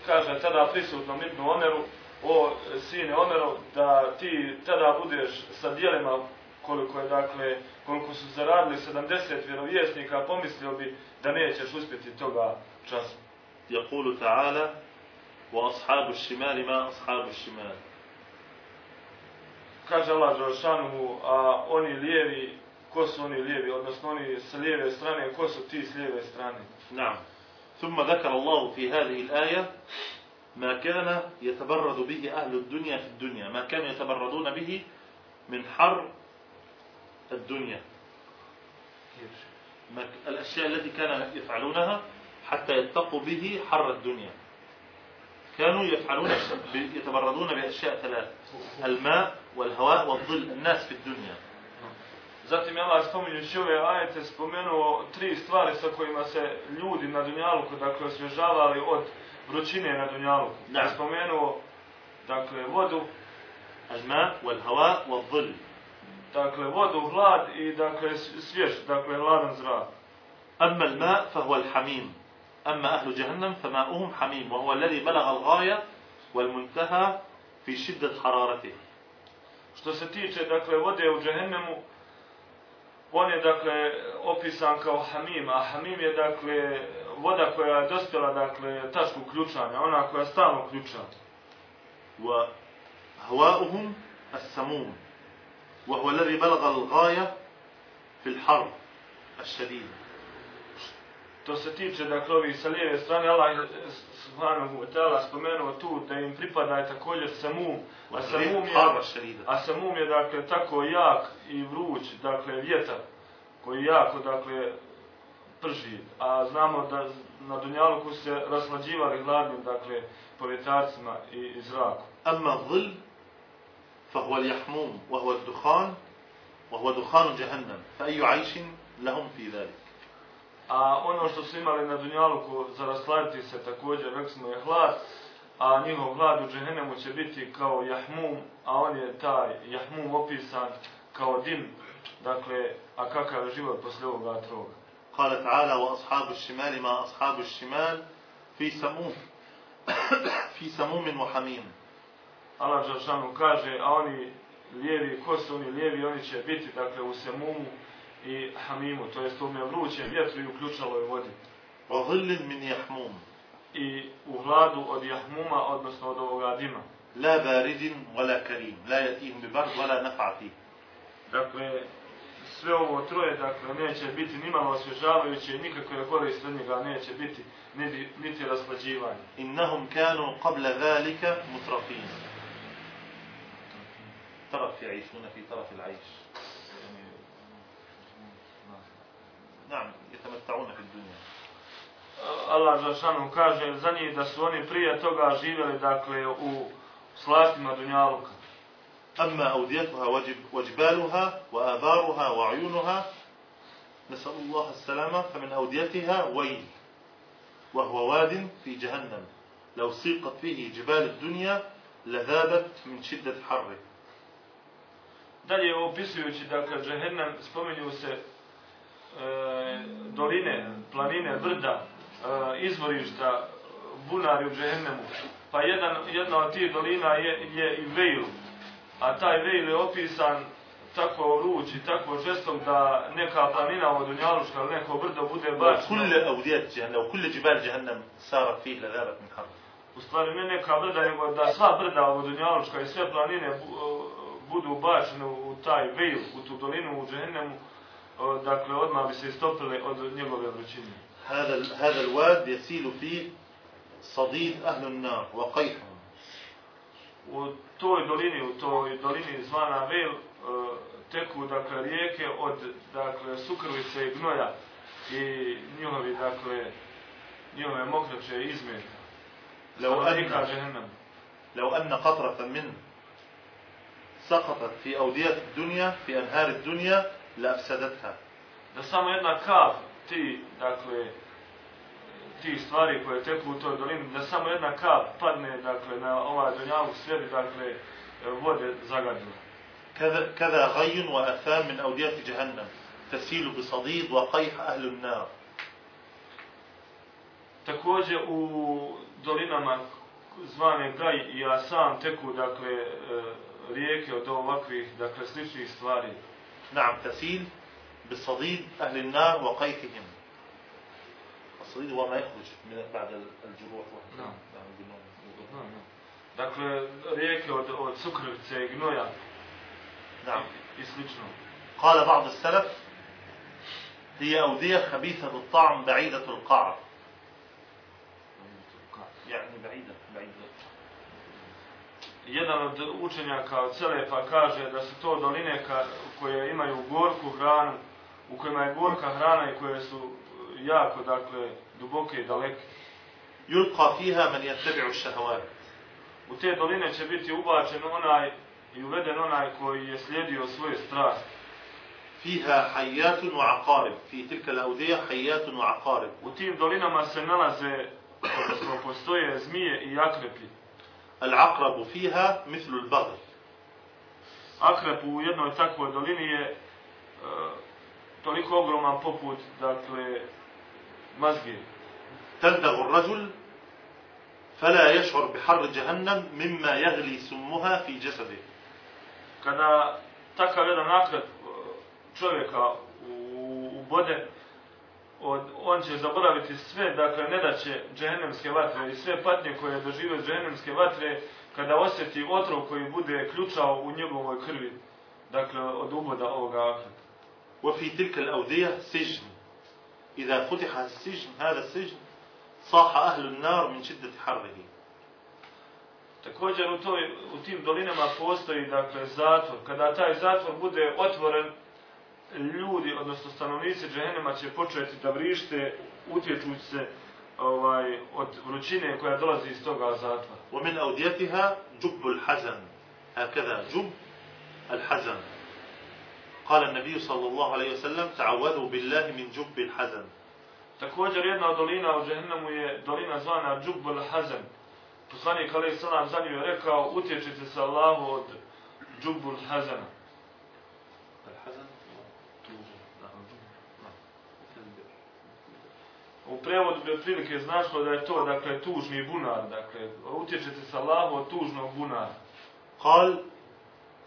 kaže tada prisutnom Ibn Omeru, o sine Omerov, da ti tada budeš sa dijelima koliko je dakle, koliko su zaradili 70 vjerovjesnika, pomislio bi da nećeš uspjeti toga časa. يقول تعالى وأصحاب الشمال ما أصحاب الشمال Kaže Allah Đelšanu, a oni lijevi, ko su oni lijevi, odnosno oni sa lijeve strane, ko su ti s lijeve strane? نعم ثم ذكر الله في هذه الآية ما كان يتبرد به أهل الدنيا في الدنيا ما كانوا يتبردون به من حر الدنيا الأشياء التي كانوا يفعلونها حتى يتقوا به حر الدنيا كانوا يفعلون يتبردون بأشياء ثلاث الماء والهواء والظل الناس في الدنيا Zatim je Allah spominjući ove ajete spomenuo tri stvari sa kojima se ljudi na Dunjaluku, dakle, osvježavali od vrućine na Dunjaluku. Da. Spomenuo, dakle, vodu, الماء والهواء والظل dakle, vodu, hlad i, dakle, svjež, dakle, hladan zrak. أما الماء فهو الحميم أما أهل جهنم فماؤهم حميم وهو الذي بلغ الغاية والمنتهى في شدة حرارته Što se tiče, dakle, vode u džehennemu, on je, dakle, opisan kao hamim, a hamim je, dakle, voda koja je dospjela, dakle, tačku ključanja, ona koja stalno ključa. وهواؤهم السموم وهو الذي بلغ الغاية في الحر الشديد To se tiče, dakle, ovih sa lijeve strane, Allah je subhanahu wa ta'ala spomenuo tu da im pripada je također samum, a samum الحر je, الشديدة a samum je, dakle, tako jak i vruć, dakle, vjetar, koji jako, dakle, prži. A znamo da na Dunjaluku se raslađivali hladnim, dakle, povjetarcima i, i zrakom. أما الظل فهو اليحموم وهو الدخان وهو دخان جهنم فأي عيش لهم في ذلك A ono što su imali na Dunjaluku za rasladiti se također, rekli smo je hlad, a njihov hlad u džehennemu će biti kao jahmum, a on je taj jahmum opisan kao dim, dakle, a kakav je život poslije ovoga troga. قال تعالى وأصحاب الشمال ما أصحاب الشمال في سموم في سموم وحميم Allah Đalšanu kaže, a oni lijevi, ko su oni lijevi, oni će biti, dakle, u semumu i hamimu, to jest tome vrućem vjetru i uključaloj vodi. وظل من يحموم I u hladu od jahmuma, odnosno od ovoga dima. لا بارد ولا كريم لا يأتيهم ببرد ولا نفع فيه Dakle, sve ovo troje, dakle, neće biti nimalo osvježavajuće i nikakve koriste od njega neće biti, niti, niti raslađivanje. إنهم كانوا قبل ذلك مترفين ترف يعيشون في طرف العيش. نعم يتمتعون في الدنيا. Allah Žešanu kaže za njih da su oni prije toga živjeli, dakle, u slastima Dunjaluka. أما أوديتها وجب وجبالها وآبارها وعيونها نسأل الله السلامة فمن أوديتها ويل وهو واد في جهنم. لو سيقت فيه جبال الدنيا لذابت من شدة حره. dalje opisujući dakle džehennem spominju se e, doline, planine, vrda, e, izvorišta, bunari u džehennemu. Pa jedan, jedna od tih dolina je, je i Vejl. A taj Vejl je opisan tako ruč i tako žestom da neka planina od Unjaluška ili neko vrdo bude bačno. U kulle avdijet džehennem, u kulle džibar džehennem, sara fih le verat mi U stvari ne neka vrda, nego da sva vrda od Unjaluška i sve planine budu bačene u taj Vejl, u tu dolinu u Džehennemu, e, dakle odmah bi se istopile od njegove vrućine. هذا هذا الواد يسيل فيه صديد أهل النار وقيحهم U toj dolini, u toj dolini zvana Vejl, e, teku dakle rijeke od dakle sukrvice i gnoja i njihovi dakle njihove mokraće i izmeta. لو أن. لو أن قطرة منه سقطت في أودية الدنيا في أنهار الدنيا لأفسدتها da samo jedna kap ti, dakle, ti stvari koje teku u toj dolini, da samo jedna kap padne, dakle, na ovaj donjavu sve bi, dakle, vode zagadilo. كذا كذا غي وأثام من أودية جهنم تسيل بصديد وقيح أهل النار Također u dolinama zvane Gaj i Asam teku, dakle, e, rijeke od ovakvih, dakle, sličnih stvari. نعم تسيل بصديد أهل النار وقيحهم الصديد هو ما يخرج من بعد الجروح نعم. نعم بالنوم. Dakle, rijeke od, od sukrvice i gnoja نعم i slično. قال بعض السلف هي أودية خبيثة الطعم بعيدة القعر يعني بعيدة Jedan od učenjaka od Selefa kaže da su to doline ka, koje imaju gorku hranu, u kojima je gorka hrana i koje su jako, dakle, duboke i daleke. يلقى فيها من يتبع الشهوات U te doline će biti ubačen onaj i uveden onaj koji je slijedio svoje strasti. فيها حيات وعقارب في تلك الأودية حيات وعقارب U tim dolinama se nalaze, odnosno postoje zmije i akrepi. العقرب فيها مثل البغل Akrep u jednoj takvoj dolini je e, toliko ogroman poput, dakle, mazge. تلدغ الرجل فلا يشعر بحر جهنم مما يغلي سمها في جسده Kada takav jedan akrep e, čovjeka ubode, od, on će zaboraviti sve, dakle, ne da će džehennemske vatre i sve patnje koje dožive džehennemske vatre, kada osjeti otrov koji bude ključao u njegovoj krvi, dakle, od uboda ovoga akrepa. وفي تلك الأودية سجن إذا فتح السجن هذا السجن صاح أهل النار من شدة حره Također u, toj, u tim dolinama postoji dakle zatvor. Kada taj zatvor bude otvoren, ljudi, odnosno stanovnici džehennema će početi da vrište utječući se ovaj, od vrućine koja dolazi iz toga zatvora. ومن أوديتها جب الحزن هكذا جب الحزن قال النبي صلى الله عليه وسلم تعوذوا بالله من جب الحزن Također jedna od dolina u džehennemu je dolina zvana Džubbul Hazan. Poslanik alaih salam za nju je rekao utječite se Allahu od Džubbul Hazana. U prevodu bi otprilike značilo da je to, dakle, tužni bunar, dakle, utječete se Allahu od tužnog bunara. قال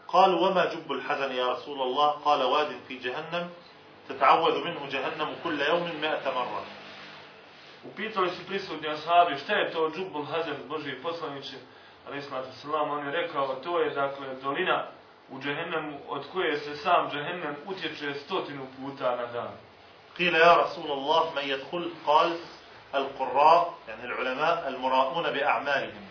قالوا وما جب الحزن يا رسول الله قال واد في جهنم تتعوذ منه جهنم كل يوم مئة مرة Upitali su prisutni ashabi šta je to Džubul Hazem, Boži poslaniće, ali ismatu salam, on je rekao, to je dakle dolina u Džehennemu od koje se sam Džehennem utječe stotinu puta na dan. قيل يا رسول الله من يدخل قال القراء يعني العلماء المراؤون بأعمالهم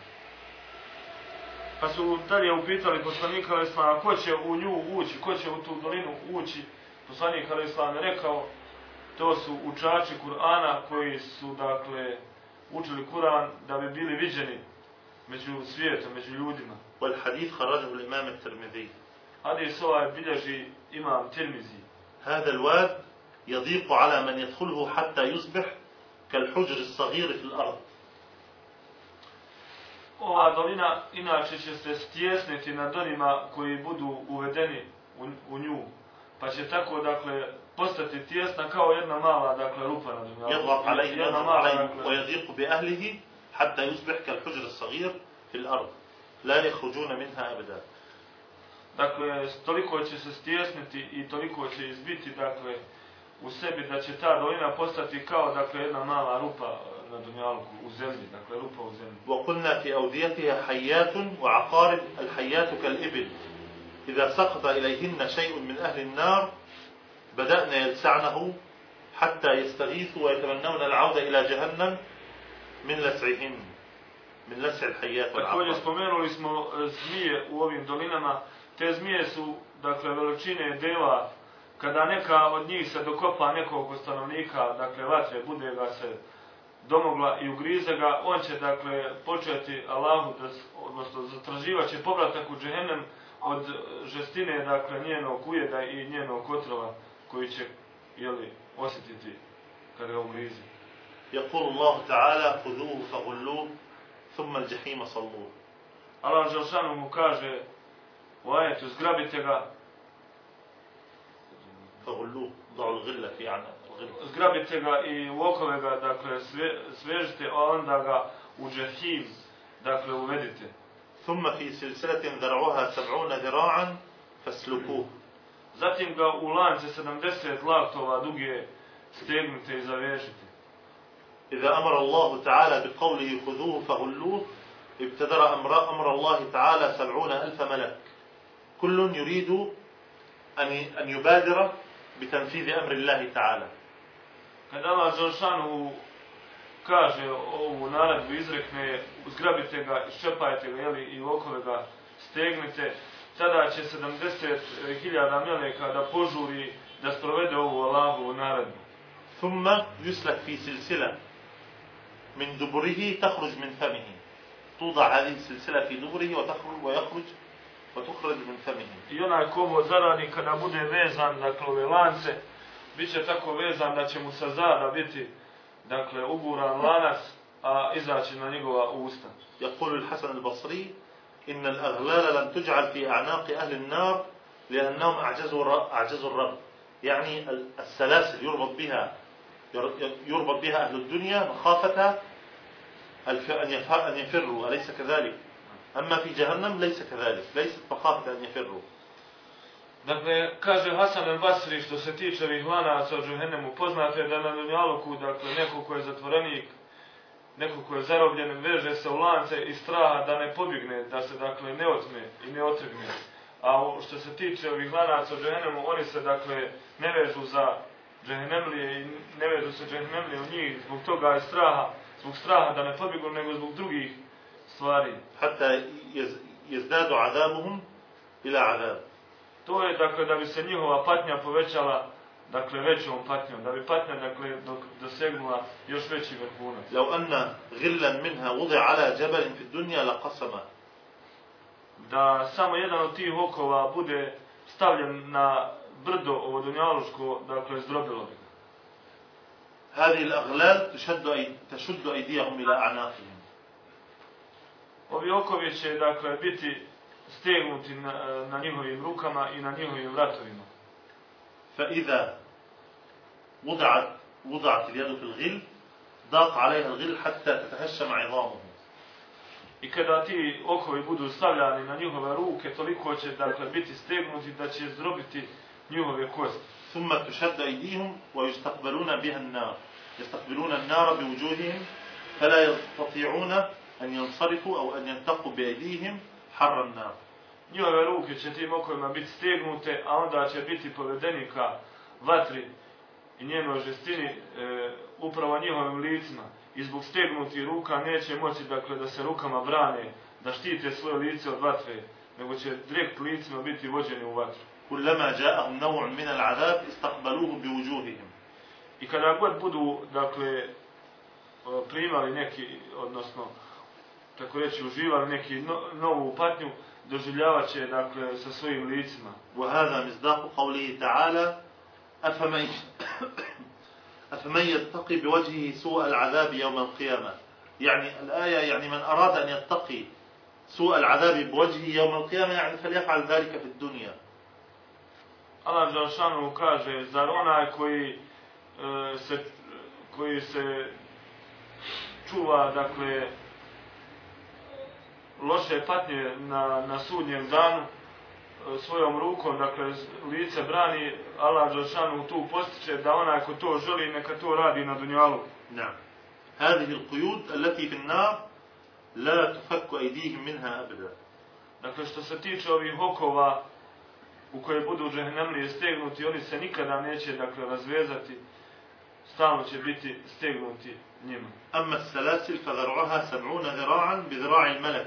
Pa su dalje upitali poslanika Ali Islama ko će u nju ući, ko će u tu dolinu ući. Poslanik Ali Islam je rekao, to su učači Kur'ana koji su, dakle, učili Kur'an da bi bili viđeni među svijetom, među ljudima. والحديث خرجه الإمام الترمذي Hadis ovaj bilježi imam Tirmizi. هذا الواد يضيق على من يدخله حتى يصبح كالحجر الصغير في الأرض Ova dolina inače će se stjesniti nad onima koji budu uvedeni u, u nju. Pa će tako, dakle, postati tjesna kao jedna mala, dakle, rupa na dunjalu. يضغط عليه Jedna mala, dakle, ويضيق بأهله حتى يصبح كالحجر الصغير في الأرض لا يخرجون منها أبدا dakle, toliko će se stjesniti i toliko će izbiti, dakle, u sebi da će ta dolina postati kao, dakle, jedna mala rupa na dunjalku, u zemlji, dakle, rupa u zemlji. وقلنا في أوديتها حيات وعقارب الحيات كالإبل إذا سقط إليهن شيء من أهل النار بدأنا يلسعنه حتى يستغيثوا ويتمنون العودة إلى جهنم من لسعهن من لسع الحيات والعقارب spomenuli smo e, zmije u ovim dolinama. Te zmije su, dakle, veličine dela, kada neka od njih se dokopa nekog od stanovnika, dakle, vatre, bude ga se domogla i ugrize ga, on će, dakle, početi Allahu, da, s- odnosno, zatraživat će povratak u džehennem od žestine, dakle, njenog ujeda i njenog otrova, koji će, jeli, osjetiti kada ga ugrize. يقول الله تعالى خذوه فغلوه ثم الجحيم صلوه Allah Želšanu mu kaže u ajetu, zgrabite ga, فغلوه ضعوا الغلة في عن الغلة zgrabite ga i u okove ga, dakle, sve, svežite, a onda ga u džahim, dakle, uvedite. ثم في سلسلة ذرعها سبعون ذراعا فاسلكوه Zatim ga u lance 70 laktova duge stegnite i zavežite. إذا أمر الله تعالى بقوله خذوه فغلوه ابتدر أمر, أمر الله تعالى سبعون ألف ملك كل يريد أن يبادر بتنفيذ أمر الله تعالى Kada Allah Želšanu kaže ovu naredbu, izrekne, zgrabite ga, iščepajte ga, jeli, i okove ga stegnite, tada će 70.000 meleka da požuri da sprovede ovu Allahovu naredbu. ثم يسلك في سلسلة من دبره تخرج من فمه توضع هذه السلسلة في دبره وتخرج ويخرج I onaj ko ovo zaradi kada bude vezan, dakle, ove lance, bit će tako vezan da će mu sa zada biti, dakle, uguran lanac, a izaći na njegova usta. يقول الحسن البصري إن الأغلال لم تجعل في أعناق أهل النار لأنهم أعجزوا أعجزوا الرب. يعني ال- السلاسل يربط بها ير- يربط بها أهل الدنيا مخافة أن يفروا أليس كذلك؟ أما في جهنم ليس كذلك ليست مخافة أن يفروا Dakle, kaže Hasan el Basri što se tiče ovih lanaca od Džuhennemu, poznate da na Dunjaluku, dakle, neko ko je zatvorenik, neko ko je zarobljen, veže se u lance i straha da ne pobjegne, da se, dakle, ne otme i ne otrgne. A o- što se tiče ovih lanaca od Džuhennemu, oni se, dakle, ne vežu za Džehennemlije i ne vežu se Džehennemlije u njih zbog toga i straha, zbog straha da ne pobjegnu, nego zbog drugih stvari. حتى يز- يزداد عذابهم إلى عذاب To je, dakle, da bi se njihova patnja povećala, dakle, većom patnjom, da bi patnja, dakle, dok dosegnula još veći vrhunac. لو أن غلا منها وضع على جبل في الدنيا لقسمه Da samo jedan od tih okova bude stavljen na brdo ovo dunjaluško, dakle, zdrobilo bi ga. هذه الأغلال تشد أي تشد أيديهم إلى أعناقهم Ovi okovi će, dakle, biti stegnuti na, na njihovim rukama i na njihovim vratovima. فإذا وضعت وضعت اليد في الغل ضاق عليها الغل حتى تتهشم عظامه I kada ti okovi budu stavljani na njihove ruke, toliko će, dakle, biti stegnuti da će zdrobiti njihove kosti. ثم تشد أيديهم ويستقبلون بها النار يستقبلون النار بوجوههم فلا يستطيعون an yansarifu aw an yantaqu bi aydihim harran an-nar. Njihove ruke će tim okovima biti stegnute, a onda će biti povedeni ka vatri i njenoj žestini e, upravo njihovim licima. I zbog stegnutih ruka neće moći dakle, da se rukama brane, da štite svoje lice od vatre, nego će direkt licima biti vođeni u vatru. Kullama ja'ahum naw'un min al-'adab istaqbaluhu bi wujuhihim. I kada god budu dakle e, primali neki odnosno tako reći, uživali neki no, novu patnju, doživljavat će, dakle, sa svojim licima. وهذا مصداق قوله تعالى أفمن أفمن يتقي بوجهه سوء العذاب يوم القيامة يعني الآية يعني من أراد أن يتقي سوء العذاب بوجهه يوم القيامة يعني فليفعل ذلك في الدنيا Allah Đalšanu kaže, zar onaj koji e, se, koji se čuva, dakle, loše patnje na, na sudnjem danu, e, svojom rukom, dakle, lice brani, Allah Đalšanu tu postiče da onaj ko to želi, neka to radi na dunjalu. نعم هذه القيود التي في النار لا تفك أيديهم منها أبدا Dakle, što se tiče ovih okova u koje budu džehennemlije stegnuti, oni se nikada neće, dakle, razvezati, stalno će biti stegnuti njima. أما السلاسل فذرعها سبعون ذراعا بذراع الملك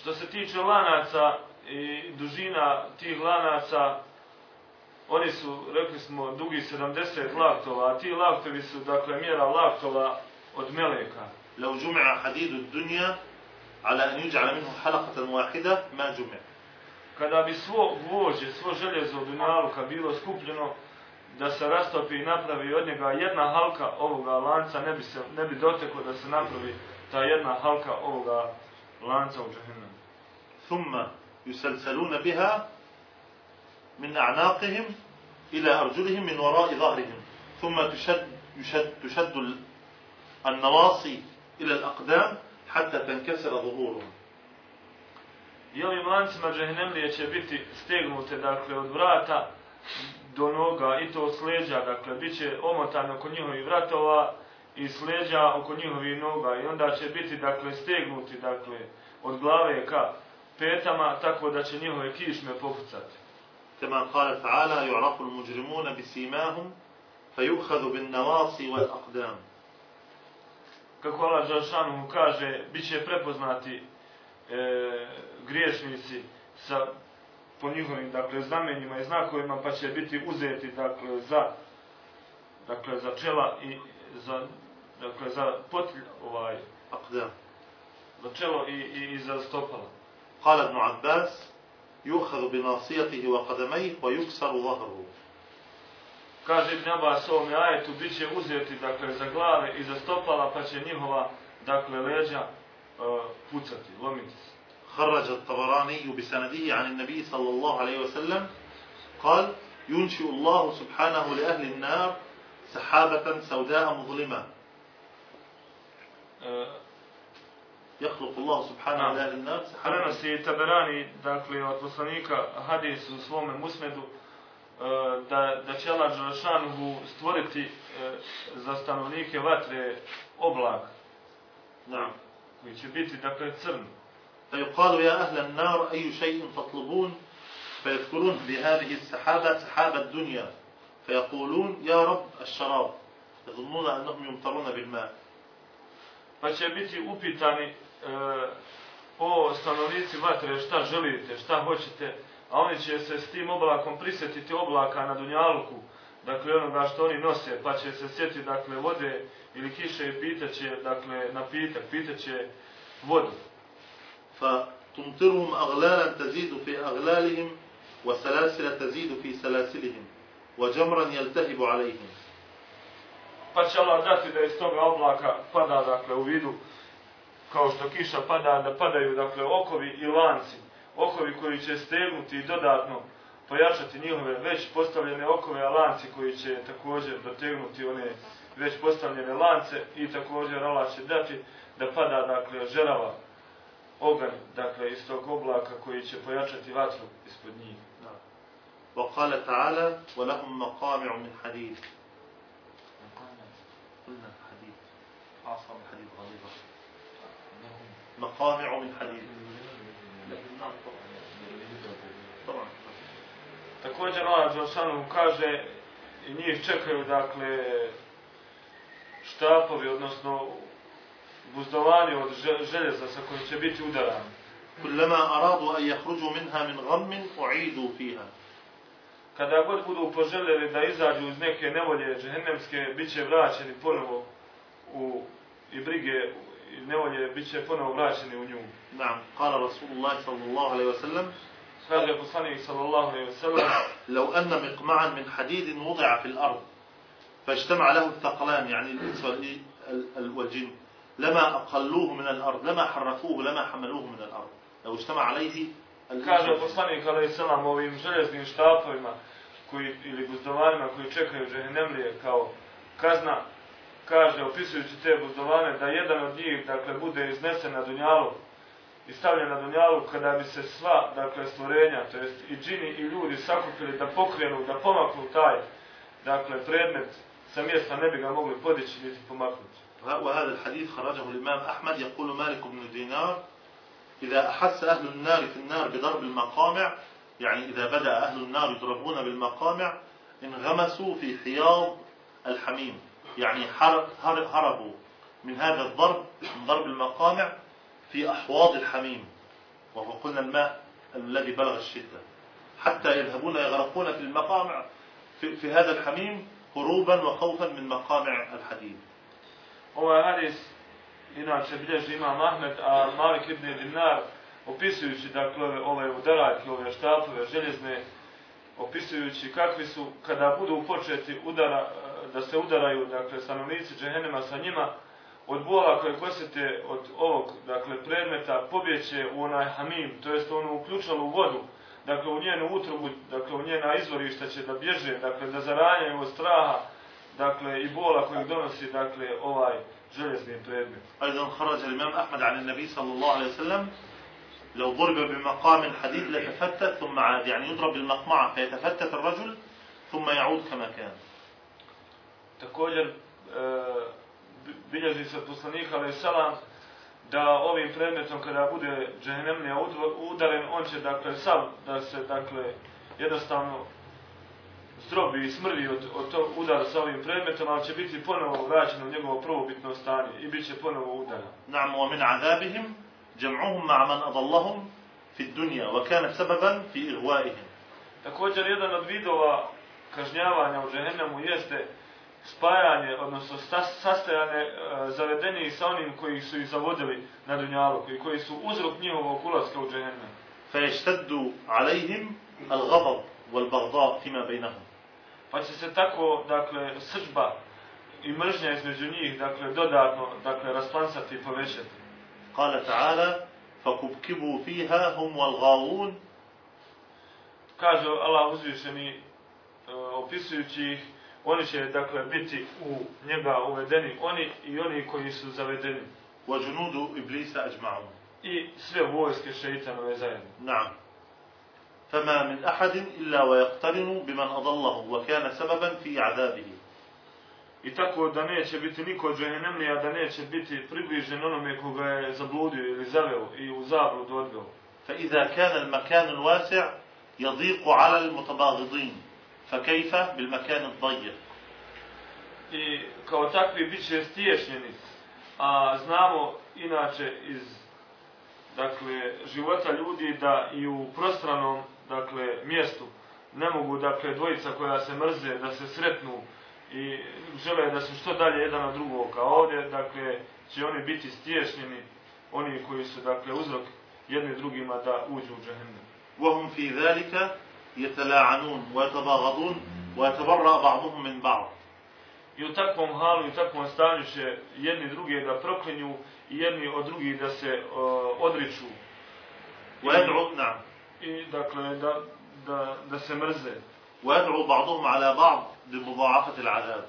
Što se tiče lanaca i dužina tih lanaca, oni su, rekli smo, dugi 70 laktova, a ti laktovi su, dakle, mjera laktova od meleka. Lau džum'a hadidu dunja, ala an yuj'ala minhu halakatan wahida, ma jum'a. Kada bi svo gvođe, svo željezo dunjaluka bilo skupljeno, da se rastopi i napravi od njega jedna halka ovoga lanca, ne bi, se, ne bi doteklo da se napravi ta jedna halka ovoga lanca u džahennu. ثم يسلسلون بها من أعناقهم إلى أرجلهم من وراء ظهرهم ثم تشد, يشد, تشد ال- النواصي إلى الأقدام حتى تنكسر ظهورهم I ovim lancima džahnemlije će biti stegnute, dakle, od vrata do noga i to od sleđa, dakle, bit će omotane oko njihovih vratova i sleđa oko njihovih noga i onda će biti, dakle, stegnuti, dakle, od glave ka petama, tako da će njihove kišme popucati. كما قال تعالى يعرف المجرمون بسيماهم فيؤخذ بالنواصي والأقدام Kako Allah Đalšanu mu kaže, bit će prepoznati e, griješnici sa po njihovim dakle znamenjima i znakovima pa će biti uzeti dakle za dakle za čela i za dakle za potlj ovaj أقدام za čelo i, i, i za stopala. قال ابن عباس يؤخذ بناصيته وقدميه ويكسر ظهره. Kaže Ibn Abbas u ovom ajetu bit će uzeti dakle za glave i za stopala pa će njihova dakle leđa uh, pucati, lomiti se. خرج الطبراني بسنده عن النبي صلى الله عليه وسلم قال ينشئ الله سبحانه لأهل النار سحابة سوداء مظلمة يخلق Allah subhanahu wa ta'ala nas. Prenosi Taberani, dakle, od poslanika hadis u svome musnedu, da, da će Allah Đelešanuhu stvoriti za stanovnike vatre oblak. Da. Koji će biti, dakle, crn. Pa yuqalu ja ahlan nar, eju še'in tatlubun, pa yadkurun bi hadihi sahaba, sahaba dunja. Pa yakulun, ja rob, as šarab. Yadunnuna anahum yumtaruna bil ma. Pa će biti upitani e, o stanovnici vatre šta želite, šta hoćete, a oni će se s tim oblakom prisjetiti oblaka na Dunjaluku, dakle onoga što oni nose, pa će se sjetiti dakle, vode ili kiše i pitaće, dakle, na pitak, pitaće vodu. Fa tumtiruhum aglalan tazidu fi aglalihim, wa salasila tazidu fi salasilihim, wa jamran jeltahibu alaihim. Pa će Allah dati da iz toga oblaka pada, dakle, u vidu kao što kiša pada, da padaju dakle okovi i lanci, okovi koji će stegnuti i dodatno pojačati njihove već postavljene okove, a lanci koji će također dotegnuti one već postavljene lance i također Allah će dati da pada dakle žerava oganj dakle iz tog oblaka koji će pojačati vatru ispod njih. وقال تعالى ولهم مقامع من حديد قلنا حديد عصا من حديد غليظة مقامع من حديد طبعا Također Allah Đelšanu kaže i njih čekaju dakle štapovi, odnosno buzdovani od že- željeza sa kojim će biti udarani. كلما أرادوا أن يخرجوا منها من غم أعيدوا فيها Kada god budu poželjeli da izađu iz neke nevolje džehennemske, bit će vraćeni ponovo u i brige i nevolje, bit će ponovo vraćeni u nju. نعم قال رسول الله صلى الله عليه وسلم Kaže poslanik sallallahu alejhi ve sellem لو أن مقمعا من حديد وضع في الأرض فاجتمع له الثقلان يعني الإنس والجن لما أقلوه من الأرض لما حركوه لما حملوه من الأرض لو اجتمع عليه Kaže poslanik alejhi selam ovim željeznim štapovima koji ili buzdovanima koji čekaju džehennemlije kao kazna kaže opisujući te buzdovane da jedan od njih dakle bude iznesen na dunjalu i stavljen na dunjalu kada bi se sva dakle stvorenja to jest i džini i ljudi sakupili da pokrenu da pomaknu taj dakle predmet sa mjesta ne bi ga mogli podići niti pomaknuti. وهذا الحديث خرجه الإمام أحمد يقول مالك بن دينار إذا أحس أهل النار في النار بضرب المقامع يعني إذا بدأ أهل النار يضربون بالمقامع انغمسوا في حياض الحميم يعني هربوا من هذا الضرب من ضرب المقامع في أحواض الحميم وهو قلنا الماء الذي بلغ الشدة. حتى يذهبون يغرقون في المقامع في, في هذا الحميم هروبا وخوفا من مقامع الحديد. Ovaj hadis inače bilježi imam Ahmed, a Malik ibn opisujući dakle ove, ove udaraljke, ove štapove željezne, opisujući kakvi su kada budu početi udara, da se udaraju dakle stanovnici džehennema sa njima od bola koje kosete od ovog dakle predmeta pobjeće u onaj hamim, to jest onu uključalu vodu, dakle u njenu utrobu, dakle u njena izvorišta će da bježe, dakle da zaranjaju od straha, dakle i bola kojeg donosi dakle ovaj željezni predmet. أيضا خرج الإمام أحمد عن النبي صلى الله عليه وسلم لو ضرب بمقام الحديد لتفتت ثم عاد يعني يضرب بالمقمعة فيتفتت الرجل ثم يعود كما كان također e, bilježi se poslanik ali salam, da ovim predmetom kada bude džehennemlija udaren on će dakle sam da se dakle jednostavno zdrobi i smrvi od, od tog udara sa ovim predmetom, ali će biti ponovo vraćen u njegovo prvobitno stanje i bit će ponovo udara. Naam, wa min azabihim, jam'uhum ma' man adallahum fi dunja, wa kane sababan fi ihwaihim. Također, jedan od vidova kažnjavanja u džehennemu jeste spajanje, odnosno stas- sastajanje e, zavedenih sa onim koji su ih zavodili na dunjalu, koji, koji su uzrok njihovog ulaska u džehennem. فيشتد عليهم الغضب والبغضاء فيما بينهم Pa će se tako, dakle, sržba i mržnja između njih, dakle, dodatno, dakle, rasplansati i povećati. قال تعالى فكبكبوا فيها هم والغاوون Kaže Allah uzvišeni, e, opisujući ih, oni će, dakle, biti u njega uvedeni, oni i oni koji su zavedeni. وجنود إبليس أجمعون I sve vojske šeitanove zajedno. نعم فما من أحد إلا ويقترن بمن أضله وكان سببا في عذابه I tako da neće biti niko od džehennemlija, da neće biti približen onome koga je zabludio ili zaveo i u zabludu odveo. فإذا كان المكان الواسع يضيق على المتباغضين فكيف بالمكان الضيق I kao takvi bit će stiješnjeni. A znamo inače iz dakle, života ljudi da i u prostranom dakle, mjestu ne mogu dakle, dvojica koja se mrze da se sretnu i žele da su što dalje jedan od drugog. A ovdje dakle, će oni biti stiješnjeni, oni koji su dakle, uzrok jedni drugima da uđu u džahennem. وهم في ذلك يتلاعنون ويتباغضون ويتبرأ بعضهم من بعض I u takvom halu i u takvom stanju će jedni druge da proklinju i jedni od drugih da se uh, odriču. ويدعو نعم I dakle da, da, da se mrze. ويدعو بعضهم على بعض بمضاعفة العذاب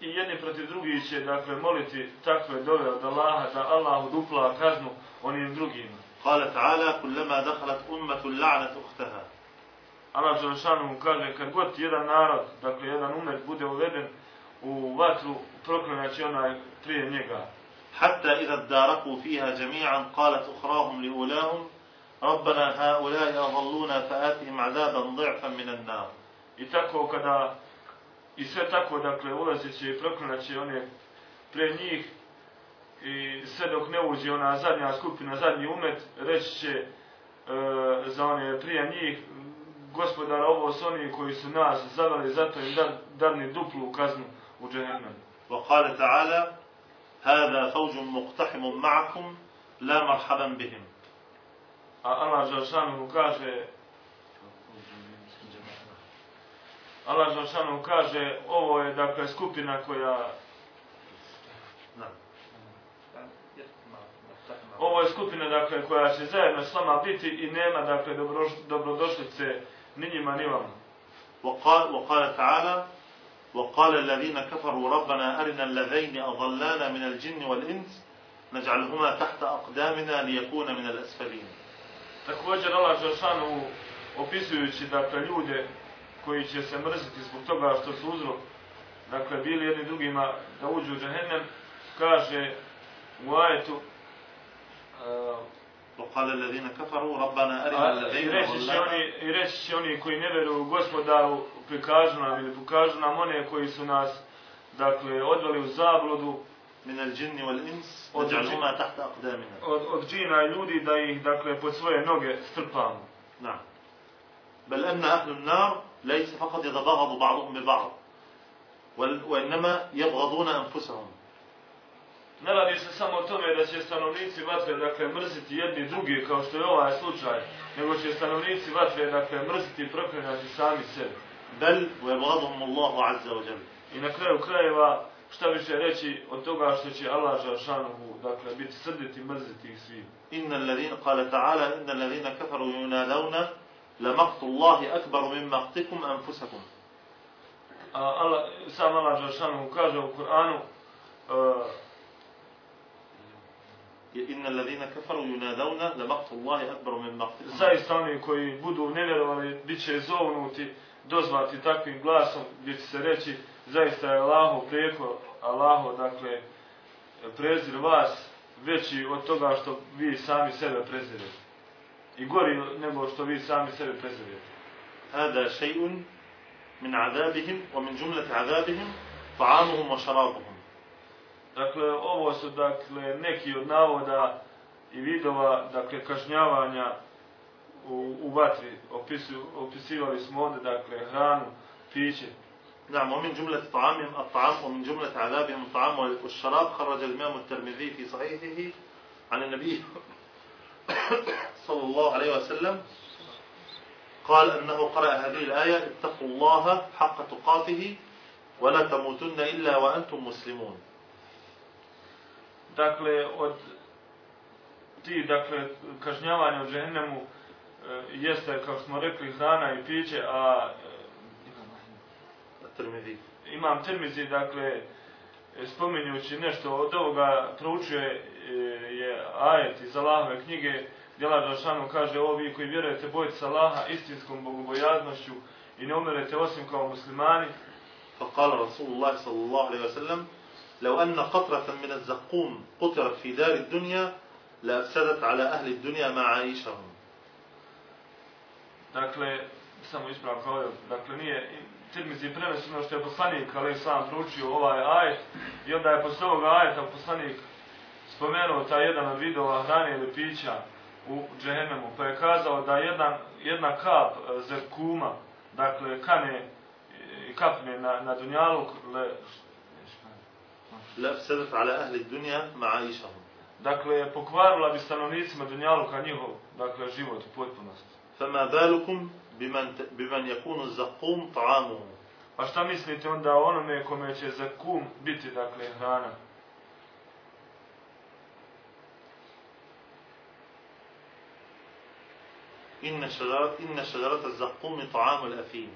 I jedni protiv drugih će dakle moliti takve dove od Allaha da Allah udupla kaznu onim drugima. قال تعالى كلما دخلت أمة لعنت أختها Allah Đelešanu mu kaže, kad god jedan narod, dakle jedan umet, bude uveden u vatru, proklinaći onaj prije njega. Hatta idha daraku fiha jami'an, kalat uhrahum li ulahum, Rabbana ha ulahi avalluna fa atihim azaban dhi'fan minan nam. I tako kada, i sve tako, dakle, ulazeći i proklinaći one pre njih, i sve dok ne uđe ona zadnja skupina, zadnji umet, reći će e, za one prije njih, gospodara, ovo su oni koji su nas zavali, zato im dan, dani duplu kaznu u džehennem. وقال تعالى هذا فوج مقتحم معكم لا مرحبا بهم A Allah Žalšanu kaže, Allah Žalšanu kaže, ovo je dakle skupina koja, نعم ovo je skupina dakle koja će zajedno s vama biti i nema dakle dobro, dobrodošlice ni njima ni vama. وقال, وقال تعالى وقال الذين كفروا ربنا أرنا الذين أضلانا من الجن والإنس نجعلهما تحت أقدامنا ليكون من الأسفلين Također Allah Žalšanu opisujući dakle ljude koji će se mrziti zbog toga što su uzrok dakle bili jedni drugima da uđu u džahennem kaže u ajetu uh, وقال الذين كفروا ربنا أرنا A, I الذين reći će أضلانا oni, i reći će oni koji ne veruju gospodaru, prikažu nam ili pokažu nam one koji su nas, dakle, odveli u zabludu من الجن والإنس od, نجعلهما تحت أقدامنا od, od džina i ljudi da ih, dakle, pod svoje noge strpamo. نعم بل أن أهل النار ليس فقط يتباغض بعضهم ببعض وال- وإنما يبغضون أنفسهم Ne radi se samo o tome da će stanovnici vatre, dakle, mrziti jedni drugi, kao što je ovaj slučaj, nego će stanovnici vatre, dakle, mrziti i proklinati sami sebe. Bel, ve vladom Allahu azza wa I na kraju krajeva, šta više reći od toga što će Allah žalšanuhu, dakle, biti srditi i mrziti ih svim. Inna alladhina, kale ta'ala, inna alladhina kafaru yunadavna, la maktu Allahi akbaru min maktikum anfusakum. Allah, sam Allah žalšanuhu kaže u Kur'anu, uh, je inna ladina kafaru yunadawna la maqtu Allahi akbar min maqti. Zaista oni koji budu nevjerovali biće zovnuti dozvati takvim glasom gdje će se reći zaista je Allaho preko Allaho dakle prezir vas veći od toga što vi sami sebe prezirete. I gori nego što vi sami sebe prezirete. Hada še'un min azabihim, o min džumlete azabihim, fa'anuhum o šarabuhum. Dakle, ovo su, dakle, neki od navoda i vidova, dakle, kažnjavanja u, u vatri. Opisu, opisivali smo ovdje, dakle, hranu, piće. نعم ومن جملة طعامهم الطعام ومن جملة عذابهم الطعام والشراب خرج الإمام الترمذي في صحيحه عن النبي صلى الله عليه وسلم قال أنه قرأ هذه الآية اتقوا الله حق تقاته ولا تموتن إلا وأنتم مسلمون dakle, od ti, dakle, kažnjavanje u džehennemu e, jeste, kao smo rekli, hrana i piće, a... E, imam termizi, dakle, e, spominjući nešto od ovoga, proučuje e, je ajet iz Allahove knjige, Djela Rašanu kaže, ovi koji vjerujete, bojte se Allaha istinskom bogobojaznošću i ne umirete osim kao muslimani. Pa kala Rasulullah sallallahu alaihi wa sallam, لو أن قطرة من الزقوم قطرت في دار الدنيا لأفسدت على أهل الدنيا معايشهم Dakle, samo ispravka ovdje, dakle nije Tirmizi preneseno što je poslanik ali sam proučio ovaj ajet i onda je posle ovoga ajeta poslanik spomenuo taj jedan od vidova hrane ili pića u džehennemu, pa je kazao da jedan, jedna kap e, zerkuma, dakle kane i kapne na, na dunjaluk, le, لأفسدت على أهل الدنيا معايشهم dakle pokvarila bi stanovnicima dunjaluka njihov, dakle život u potpunosti. فما بالكم بمن, بمن يكون الزقوم طعامه Pa šta mislite onda o onome kome će za kum biti, dakle, hrana? إن شجرة, إن شجرة الزقوم طعام الأثيم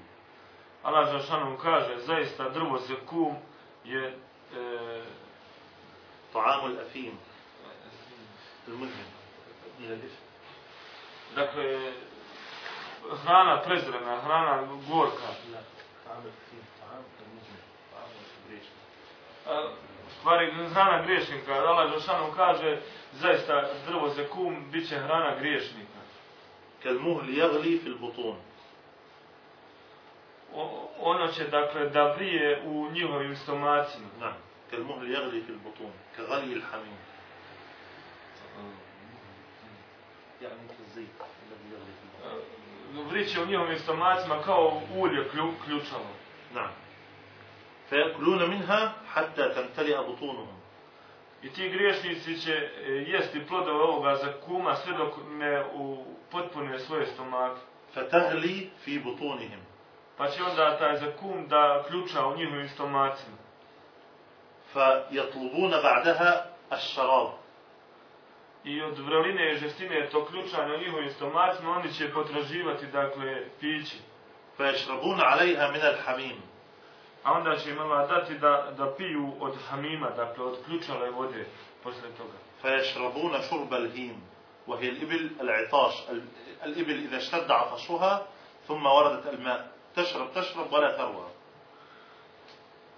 Allah Žašanom kaže, zaista drvo za kum je e, طعام الأثيم المدمن dakle, hrana prezrena, hrana gorka. لا طعام الثيم طعام كالمجمع طعام الريش A, u stvari hrana griješnika. Allah Žešanu kaže zaista drvo zekum bit će hrana griješnika. كالمهل يغلي في البطون O, ono će dakle da vrije u njihovim stomacima. نعم كالمهل يغلي في البطون كغلي الحميم يعني كالزيت الذي يغلي في البطون E, Vriće u njihovim stomacima kao ulje klju, ključalo. نعم فيأكلون منها حتى تمتلئ بطونهم I ti griješnici će e, jesti plodove ovoga zakuma sve dok ne u potpune svoje stomake. فتغلي في بطونهم Pa će onda taj zakum da ključa u njihovim stomacima. فيطلبون بعدها الشراب I od vreline i žestine to ključanje u njihovim stomacima oni će potraživati, dakle, pići. فيشربون عليها من الحميم A onda će im Allah dati da, da piju od hamima, dakle, od ključale vode posle toga. فيشربون شرب الهيم وهي الإبل العطاش ال- الإبل إذا اشتد عطشها ثم وردت الماء tešrab, tešrab, bale tarva.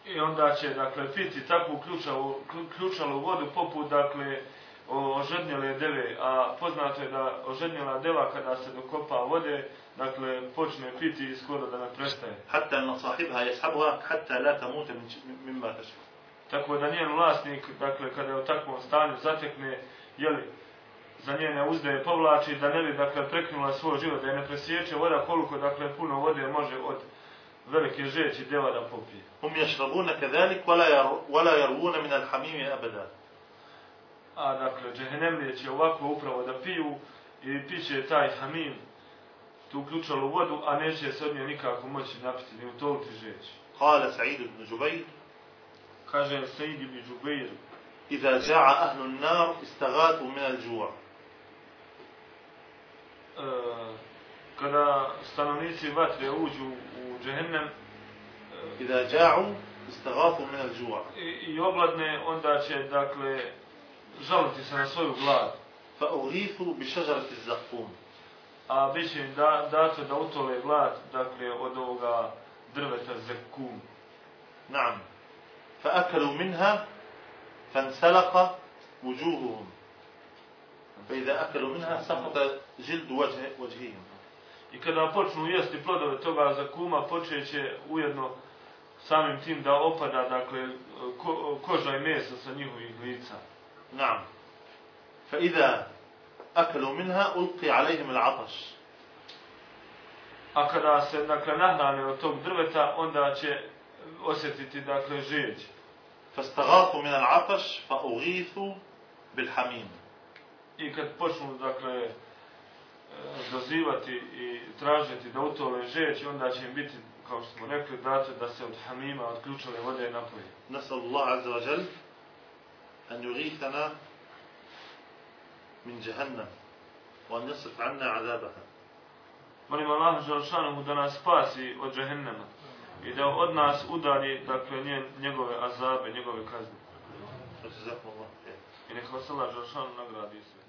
I onda će, dakle, piti takvu ključalu, ključalu vodu poput, dakle, ožednjele deve, a poznato je da ožednjela deva kada se dokopa vode, dakle, počne piti i skoro da ne prestaje. Hatta na sahibha je sabha, hatta la tamute mimba tešrab. Tako da njen vlasnik, dakle, kada je u takvom stanju zatekne, jeli, za njene uzdeje povlači, da ne bi dakle, preknula svoj život, da je ne presjeće voda koliko dakle, puno vode može od velike žeći deva da popije. Um ješrabuna kadalik, wala jarvuna min alhamimi abada. A dakle, džehennemlije će ovako upravo da piju i piće taj hamim tu uključalo vodu, a neće se od nje nikako moći napiti, ni utoliti žeći. Kale Sa'id ibn Džubeir. Kaže Sa'id ibn Džubeir. Iza za'a ahlu nar, istagatu min al džuva e, kada stanovnici vatre uđu u džehennem eh, i da ja'u istagafu min al-ju'a. i obladne onda će dakle žaliti se na svoju glad. Fa urifu bi šežarati zakum a bit će im da, dato da utole glad dakle od ovoga drveta zaqum naam. Fa akalu minha fansalqa nselaka vujuhuhum فإذا أكلوا منها سقط جلد وجه وجههم I kada počnu jesti plodove toga zakuma, počeće ujedno samim tim da opada, dakle, ko, koža i meso sa njihovih lica. نعم فإذا أكلوا منها ألقي عليهم العطش A kada se, dakle, nahrane od tog drveta, onda će osjetiti, dakle, žeđ. فاستغاثوا من العطش فأغيثوا بالحميم i kad počnu, dakle, e, dozivati i tražiti da utole žeć, onda će im biti, kao što smo rekli, brate, da se od hamima, od ključale vode napoje. Nasallu Allah azza wa jel, an yurihana min jahannam, wa an anna azabaha. Molim Allah Želšanomu da nas spasi od džahennema i da od nas udali, dakle, nje, njegove azabe, njegove kazne. Jazakumullah. I neka vas Allah Želšanom nagradi sve.